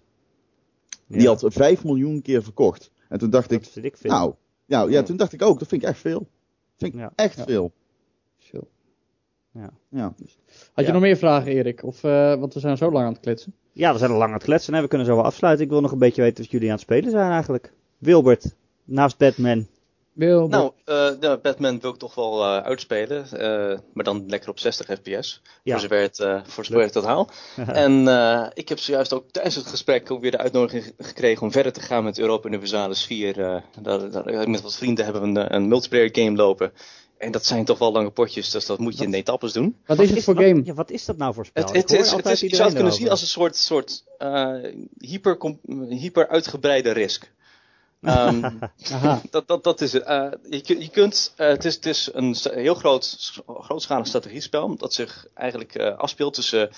die had 5 miljoen keer verkocht. En toen dacht ik, dat vind ik veel. nou, ja, ja, toen dacht ik ook, dat vind ik echt veel. Vind ik Ja. echt Ja. veel. Chill. Ja. Had je Ja. nog meer vragen, Erik? Of, eh, want we zijn zo lang aan het kletsen. Ja, we zijn al lang aan het kletsen en we kunnen zo wel afsluiten. Ik wil nog een beetje weten wat jullie aan het spelen zijn eigenlijk. Wilbert, naast Batman. Wil, Nou, eh, ja, Batman wil ik toch wel eh, uitspelen. eh, maar dan lekker op 60 fps. Ja. Voor zover het, eh, voor zover ik dat haal. en eh, ik heb zojuist ook tijdens het gesprek ook weer de uitnodiging ge- gekregen om verder te gaan met Europa Universalis 4. eh daar, daar, met wat vrienden hebben we een, een multiplayer game lopen. En dat zijn toch wel lange potjes, dus dat moet je Wat- in etappes doen. wat is het voor game? Ja, wat is dat nou voor spel? Het, Ik het, is, het is, je zou het kunnen zien als een soort, soort eh, hyper, hyper uitgebreide risk. Ehm, dat, dat, dat is het. Eh, je, je kunt, eh, het, is, het is een heel groot, grootschalig strategiespel dat zich eigenlijk eh, afspeelt tussen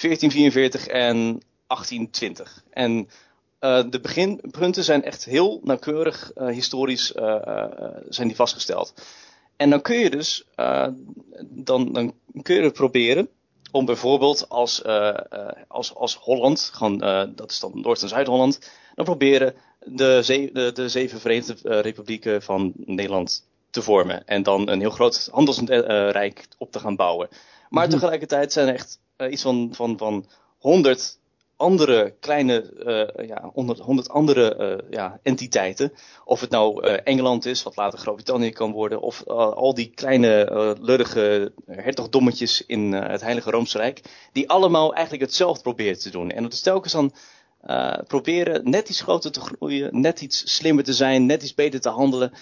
1444 en 1820. En de beginpunten zijn echt heel nauwkeurig historisch zijn die vastgesteld. En dan kun je dus, dan, dan kun je het proberen om bijvoorbeeld als, als, als Holland, gewoon, dat is dan Noord- en Zuid-Holland, dan proberen de, ze- de, de zeven Verenigde eh, Republieken van Nederland te vormen. En dan een heel groot handelsrijk op te gaan bouwen. Maar tegelijkertijd zijn er echt eh, iets van, van, van 100 andere kleine, eh, ja, 100, 100 andere eh, ja, entiteiten. Of het nou eh, Engeland is, wat later Groot-Brittannië kan worden. Of eh, al die kleine eh lurige hertogdommetjes in eh, het Heilige Roomse Rijk. Die allemaal eigenlijk hetzelfde proberen te doen. En het is telkens dan eh, proberen net iets groter te groeien. Net iets slimmer te zijn. Net iets beter te handelen.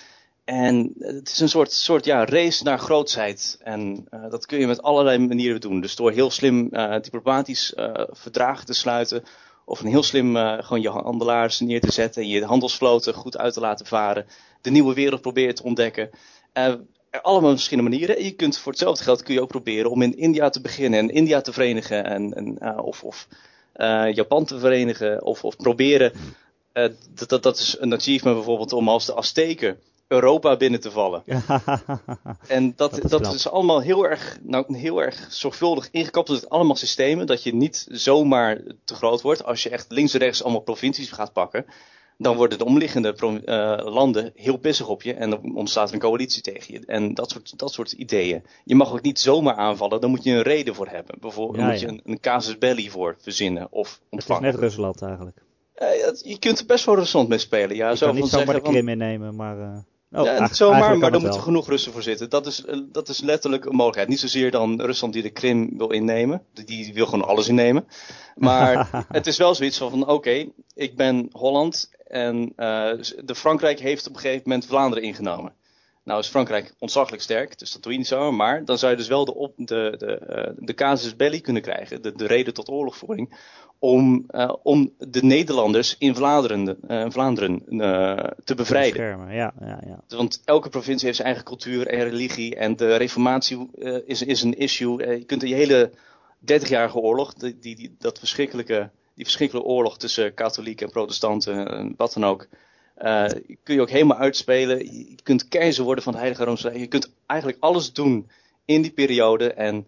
En het is een soort, soort ja, race naar grootsheid. En eh, dat kun je met allerlei manieren doen. Dus door heel slim eh, diplomatisch verdragen te sluiten. Of een heel slim gewoon je handelaars neer te zetten. En je handelsvloten goed uit te laten varen. De nieuwe wereld proberen te ontdekken. Allemaal verschillende manieren. En je kunt voor hetzelfde geld kun je ook proberen om in India te beginnen. En India te verenigen. En, en, of of Japan te verenigen. Of, of proberen. eh, dat, dat, dat is een achievement bijvoorbeeld om als de Azteken Europa binnen te vallen. En dat, Dat dat, is allemaal heel erg, nou, heel erg zorgvuldig ingekapseld allemaal systemen. Dat je niet zomaar te groot wordt. Als je echt links en rechts allemaal provincies gaat pakken. Dan worden de omliggende eh, landen heel pissig op je. En dan ontstaat er een coalitie tegen je. En dat soort, dat soort ideeën. Je mag ook niet zomaar aanvallen. Dan moet je een reden voor hebben. Bijvoorbeeld Ja, moet ja. je een, een casus belli voor verzinnen of Het is ontvangen. net Rusland eigenlijk. Eh, je kunt er best wel Rusland mee spelen. Ja, Je zo kan niet zomaar de zeggen Krim innemen, maar... oh, ja, niet zomaar, maar dan moeten genoeg Russen voor zitten. Dat is, dat is letterlijk een mogelijkheid. Niet zozeer dan Rusland die de Krim wil innemen. Die, wil gewoon alles innemen. Maar het is wel zoiets van, van oké, ik ben Holland en eh, de Frankrijk heeft op een gegeven moment Vlaanderen ingenomen. Nou is Frankrijk ontzaglijk sterk, dus dat doe je niet zo. Maar dan zou je dus wel de, op, de, de, eh, de casus belli kunnen krijgen, de, de reden tot oorlogvoering, om, eh, om de Nederlanders in Vlaanderen, eh, Vlaanderen te bevrijden. Beschermen, ja, ja, ja. Want elke provincie heeft zijn eigen cultuur en religie. En de reformatie is, is een issue. Je kunt die hele 30-jarige oorlog, die, die, die- dat verschrikkelijke, die verschrikkelijke oorlog tussen katholieken en protestanten, en wat dan ook. eh, kun je ook helemaal uitspelen. Je kunt keizer worden van het Heilige Roomse Rijk. Je kunt eigenlijk alles doen in die periode. En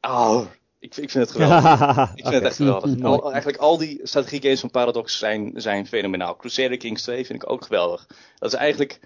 oh, ik, ik vind het geweldig. Ik vind het echt geweldig. Al, eigenlijk al die strategie games van Paradox zijn, zijn fenomenaal. Crusader Kings 2 vind ik ook geweldig. Dat is eigenlijk,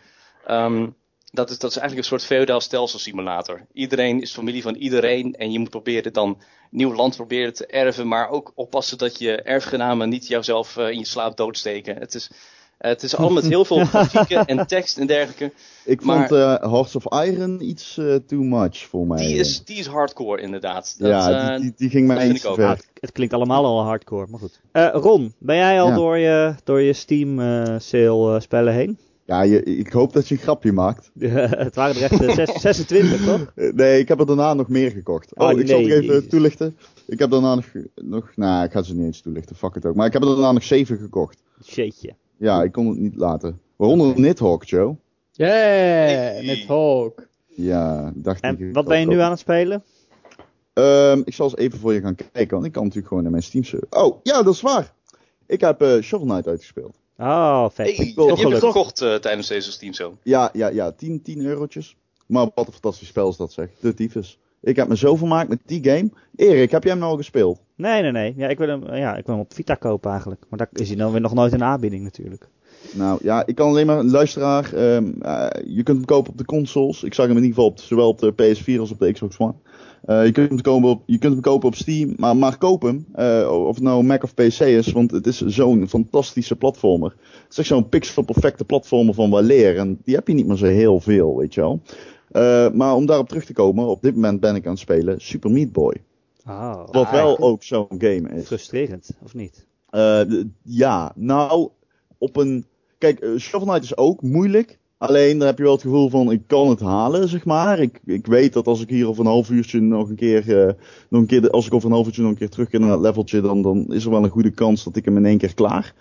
ehm, dat is, dat is eigenlijk een soort feodaal stelselsimulator. Iedereen is familie van iedereen en je moet proberen dan nieuw land proberen te erven, maar ook oppassen dat je erfgenamen niet jouzelf eh, in je slaap doodsteken. Het is, eh, het is allemaal met heel veel grafieken en tekst en dergelijke. Ik Maar- vond eh Hearts of Iron iets eh, too much voor mij. Die is, die is hardcore inderdaad. Dat, ja, eh, die, die, die ging mij. Ja, ver. het, het klinkt allemaal al hardcore, maar goed. Eh, Ron, ben jij al Ja. door je, door je Steam eh, sale eh, spellen heen? Ja, je, ik hoop dat je een grapje maakt. het waren er echt eh, zes- 26, toch? Eh, Nee, ik heb er daarna nog meer gekocht. Oh, Oh, ik zal het even toelichten. Ik heb daarna nog, nog, nou, ik ga ze niet eens toelichten, fuck het ook. Maar ik heb er daarna nog zeven gekocht. Shitje. Ja, ik kon het niet laten. Waaronder Nidhogg, Joe. Yeah, Hawk. Ja, dacht ik. En wat ben je nu aan het spelen? Ehm, ik zal eens even voor je gaan kijken, want ik kan natuurlijk gewoon naar mijn Steam server. Oh, ja, dat is waar. Ik heb eh Shovel Knight uitgespeeld. Oh, vet. Hey, heb je gekocht eh, tijdens deze Steam Sale? Ja, ja, ja, 10, 10 eurotjes. Maar wat een fantastisch spel is dat zeg. De tyfus. Ik heb me zo vermaakt met die game. Erik, heb jij hem nou al gespeeld? Nee, nee, nee. Ja, ik wil hem, ja, ik wil hem op Vita kopen eigenlijk. Maar daar is hij dan weer nog nooit in aanbieding natuurlijk. Nou ja, ik kan alleen maar luisteraar. ehm, eh, je kunt hem kopen op de consoles. Ik zag hem in ieder geval op, zowel op de PS4 als op de Xbox One. Eh, je, kunt hem kopen op, je kunt hem kopen op Steam, maar, maar koop hem. eh, of het nou Mac of PC is, want het is zo'n fantastische platformer. Het is echt zo'n pixel perfecte platformer van Waleer. En die heb je niet meer zo heel veel, weet je wel. Eh, maar om daarop terug te komen, op dit moment ben ik aan het spelen Super Meat Boy. Oh, Wat ah, wel ook zo'n game is. frustrerend, of niet? Ja, nou, op een. Kijk, Shovel Knight is ook moeilijk. Alleen dan heb je wel het gevoel van ik kan het halen, zeg maar. Ik, ik weet dat als ik hier over een half uurtje nog een keer, eh, nog een keer als ik over een half uurtje nog een keer terug naar dat leveltje, dan, dan is er wel een goede kans dat ik hem in één keer klaar.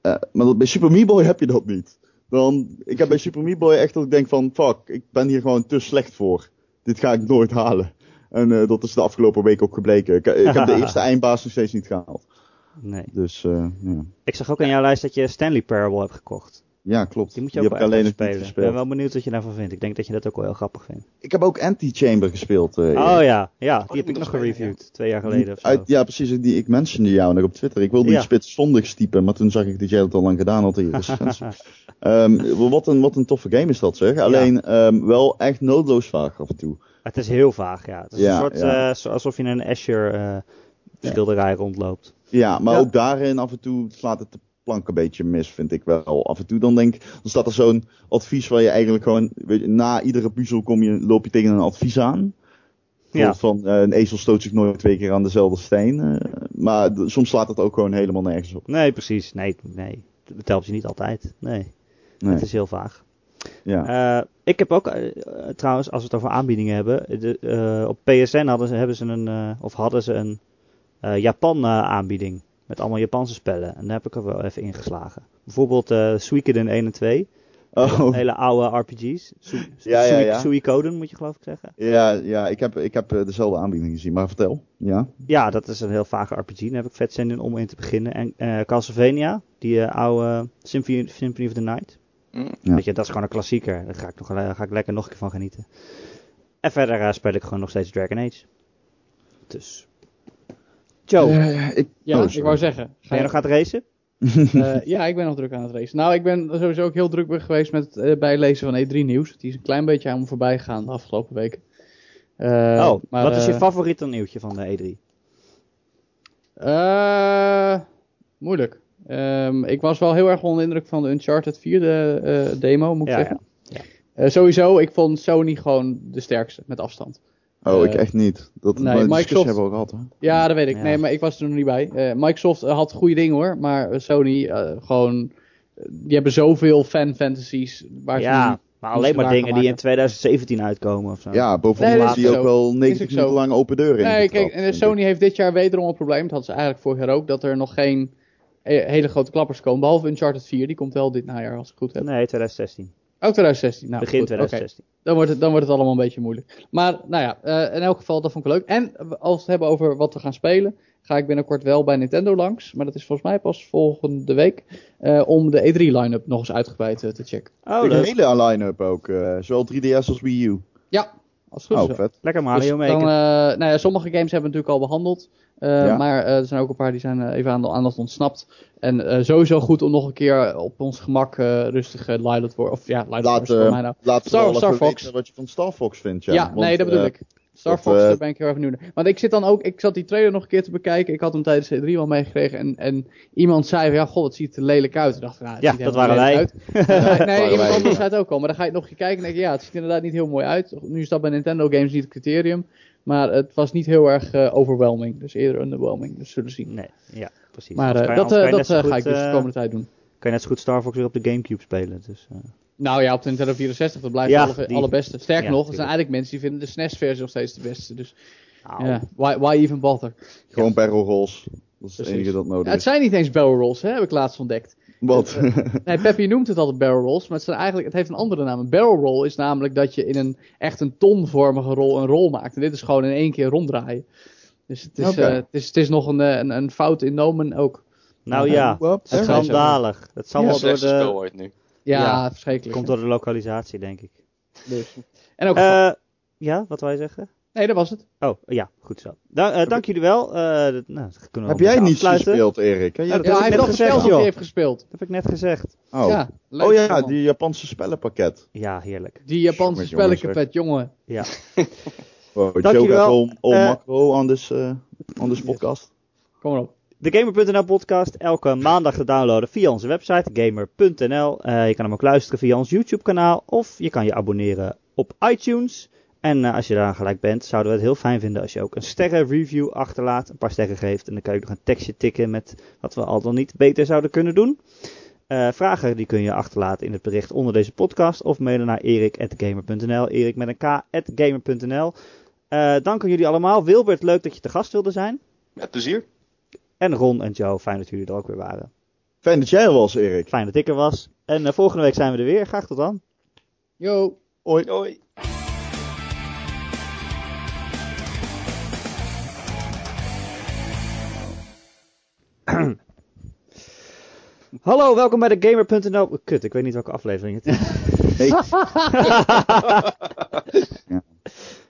Eh, maar dat, bij Super Meat Boy heb je dat niet. Dan, ik heb bij Super Meat Boy echt dat ik denk van fuck, ik ben hier gewoon te slecht voor. Dit ga ik nooit halen. En eh, dat is de afgelopen week ook gebleken. Ik, ik heb de eerste eindbaas nog steeds niet gehaald. Nee. Dus, ja. Ik zag ook aan jouw lijst dat je Stanley Parable hebt gekocht. Ja, klopt. Die moet je Die ook heb alleen niet spelen. Ik ben wel benieuwd wat je daarvan vindt. Ik denk dat je dat ook wel heel grappig vindt. Ik heb ook Anti-Chamber gespeeld. eh, Oh ja, ja die die heb ik nog spelen, gereviewd. Twee jaar Die geleden of zo. uit, ja, precies. Die, ik mentionde jou nog op Twitter. Ik wilde Ja. iets spitsvondigs typen, maar toen zag ik dat jij het al lang gedaan had in je recensie. Ehm, wat, een, wat een toffe game is dat zeg. Alleen ehm, wel echt noodloos vaag af en toe. Het is heel vaag, ja. Het is Ja, een soort, ja. eh, alsof je in een Azure eh, schilderij rondloopt. Ja, maar Ja. ook daarin af en toe slaat het de plank een beetje mis, vind ik wel. Af en toe dan denk ik, dan staat er zo'n advies waar je eigenlijk gewoon, weet je, na iedere puzzel kom je, loop je tegen een advies aan. Ja. Van, eh, een ezel stoot zich nooit twee keer aan dezelfde steen. eh, maar soms slaat het ook gewoon helemaal nergens op. Nee, precies. Nee, nee. Het helpt je niet altijd. Nee, Nee, het is heel vaag. ja. Eh, ik heb ook, trouwens, als we het over aanbiedingen hebben. De, op PSN hadden ze, hebben ze een, of hadden ze een Japan aanbieding. Met allemaal Japanse spellen. En daar heb ik er wel even ingeslagen. Bijvoorbeeld eh Suikoden 1 en 2. Oh, Hele oude RPG's. Su Ja, ja, ja. Suikoden moet je geloof ik zeggen. ja, ja ik heb, ik heb eh, dezelfde aanbieding gezien, maar vertel. Ja. Ja, dat is een heel vage RPG. Daar heb ik vet zin in om in te beginnen. En eh Castlevania, die oude Symphony, Symphony of the Night. Mm. Ja. Weet je, dat is gewoon een klassieker. Daar ga ik, nog, daar ga ik lekker nog een keer van genieten. En verder eh, speel ik gewoon nog steeds Dragon Age. Dus. Joe, Eh, ik, Ja, oh, ik wou zeggen. Ga ben je nog aan het racen? Eh, ja, ik ben nog druk aan het racen. Nou, ik ben sowieso ook heel druk geweest met het eh, bijlezen van E3 nieuws. Die is een klein beetje aan me voorbij gegaan de afgelopen weken. Eh, oh, maar, wat is je favoriete nieuwtje van de E3? eh, moeilijk. Ehm, ik was wel heel erg onder de indruk van de Uncharted 4 de, eh, demo, moet ik Ja, zeggen. ja. Eh, sowieso, ik vond Sony gewoon de sterkste, met afstand. Oh, ik Eh, echt niet. Dat, nee, Microsoft- discussie hebben we al gehad, hè? Ja, dat weet ik. Ja. Nee, maar ik was er nog niet bij. Eh, Microsoft eh, had goede dingen hoor, maar Sony eh, gewoon... die hebben zoveel fan-fantasies waar ze Ja, niet- maar alleen maar dingen die in maken. 2017 uitkomen of zo. Ja, bovendien Nee, is die ook ook zo. wel Is 90 ook zo. minuten lang open deuren Nee, ingetrapt, kijk, en Sony heeft dit jaar wederom een probleem. Dat hadden ze eigenlijk vorig jaar ook. Dat er nog geen hele grote klappers komen. Behalve Uncharted 4. Die komt wel dit najaar als ik het goed heb. Nee, 2016. Ook 2016. Nou, Begin goed, oké. 2016. Dan, wordt het, dan wordt het allemaal een beetje moeilijk. Maar nou ja, eh, in elk geval, dat vond ik leuk. En als we het hebben over wat we gaan spelen. Ga ik binnenkort wel bij Nintendo langs. Maar dat is volgens mij pas volgende week. eh, om de E3 line-up nog eens uitgebreid eh, te checken. Oh, de leuk. hele line-up ook, eh, zowel 3DS als Wii U. Ja, als het goed is. Oh, vet. Lekker Dus Mario dan, Maker. eh, nou ja, sommige games hebben we natuurlijk al behandeld. Eh, Ja. Maar eh, er zijn ook een paar die zijn even aan de aandacht ontsnapt. En eh, sowieso goed om nog een keer op ons gemak eh, rustig uh, Lilat voor. Of ja, Laat, eh, mij nou. laat Star- Fox. weten wat je van Star Fox vindt. Ja, Ja, Want, nee, dat bedoel ik. Star Fox, eh, daar ben ik heel erg benieuwd naar. Want ik zit dan ook, ik zat die trailer nog een keer te bekijken. Ik had hem tijdens C3 al meegekregen. En, en iemand zei, van, ja, god, het ziet er lelijk uit. Ik dacht, nou, het Ja, ziet dat waren wij. uit. Nee, Waren iemand anders zei het ook al. Maar dan ga je het nog een keer kijken en denk je, ja, het ziet er inderdaad niet heel mooi uit. Nu is dat bij Nintendo games niet het criterium. Maar het was niet heel erg eh, overwhelming. Dus eerder underwhelming. Dus zullen we zien. Nee, ja, precies. Maar eh, je- dat, dat ga goed, ik dus de komende tijd doen. Kan je net zo goed Star Fox weer op de Gamecube spelen. Dus. Nou ja, op de Nintendo 64, dat blijft Ja, alle, die- allerbeste. Sterker Ja, nog, er zijn eigenlijk mensen die vinden de SNES-versie nog steeds de beste. Dus nou, ja, why, why even bother? Gewoon barrel rolls. Dat is het enige dat nodig Ja, het is. zijn niet eens barrel rolls, hè, heb ik laatst ontdekt. Wat? Nee, Peppy noemt het altijd barrel rolls, maar het, zijn eigenlijk, het heeft een andere naam. Een barrel roll is namelijk dat je in een echt een tonvormige rol een rol maakt. En dit is gewoon in één keer ronddraaien. Dus het is, eh, het is, het is nog een, eh, een, een fout in nomen ook. nou ja? Het schandalig. Dat zal Ja. wel Het door de... ooit nu. Ja, Ja, verschrikkelijk. Komt door de lokalisatie, denk ik. Dus. En ook Eh, ja, wat wil je zeggen? Nee, dat was het. Oh, ja, goed zo. Da- eh, dank jullie wel. Eh, nou, dat kunnen we Heb jij niet gespeeld, Erik? Ja, dat Ja, heb hij ik heeft gezegd, dat hij joh. heeft gespeeld. Dat heb ik net gezegd. Oh. Ja, leuk, oh ja, die Japanse spellenpakket. Ja, heerlijk. Die Japanse spellenkenpet, jongen. Ja. Wow, Dank Joe jullie gaat Eh, macro on this, uh, on this podcast. Kom maar op. De Gamer.nl podcast elke maandag te downloaden via onze website gamer.nl. Eh, je kan hem ook luisteren via ons YouTube kanaal of je kan je abonneren op iTunes. En eh, als je daar gelijk bent, zouden we het heel fijn vinden als je ook een sterren review achterlaat, een paar sterren geeft en dan kan je nog een tekstje tikken met wat we al dan niet beter zouden kunnen doen. Eh, vragen die kun je achterlaten in het bericht onder deze podcast of mailen naar erik.gamer.nl, erik met een k.gamer.nl. Eh dank aan jullie allemaal. Wilbert, leuk dat je te gast wilde zijn. Met plezier. En Ron en Joe, fijn dat jullie er ook weer waren. Fijn dat jij er was, Erik. Fijn dat ik er was. En eh, volgende week zijn we er weer. Graag tot dan. Yo. Hoi. Hoi. Hallo, welkom bij de Gamer.nl. Kut, ik weet niet welke aflevering het is. Nee. ja.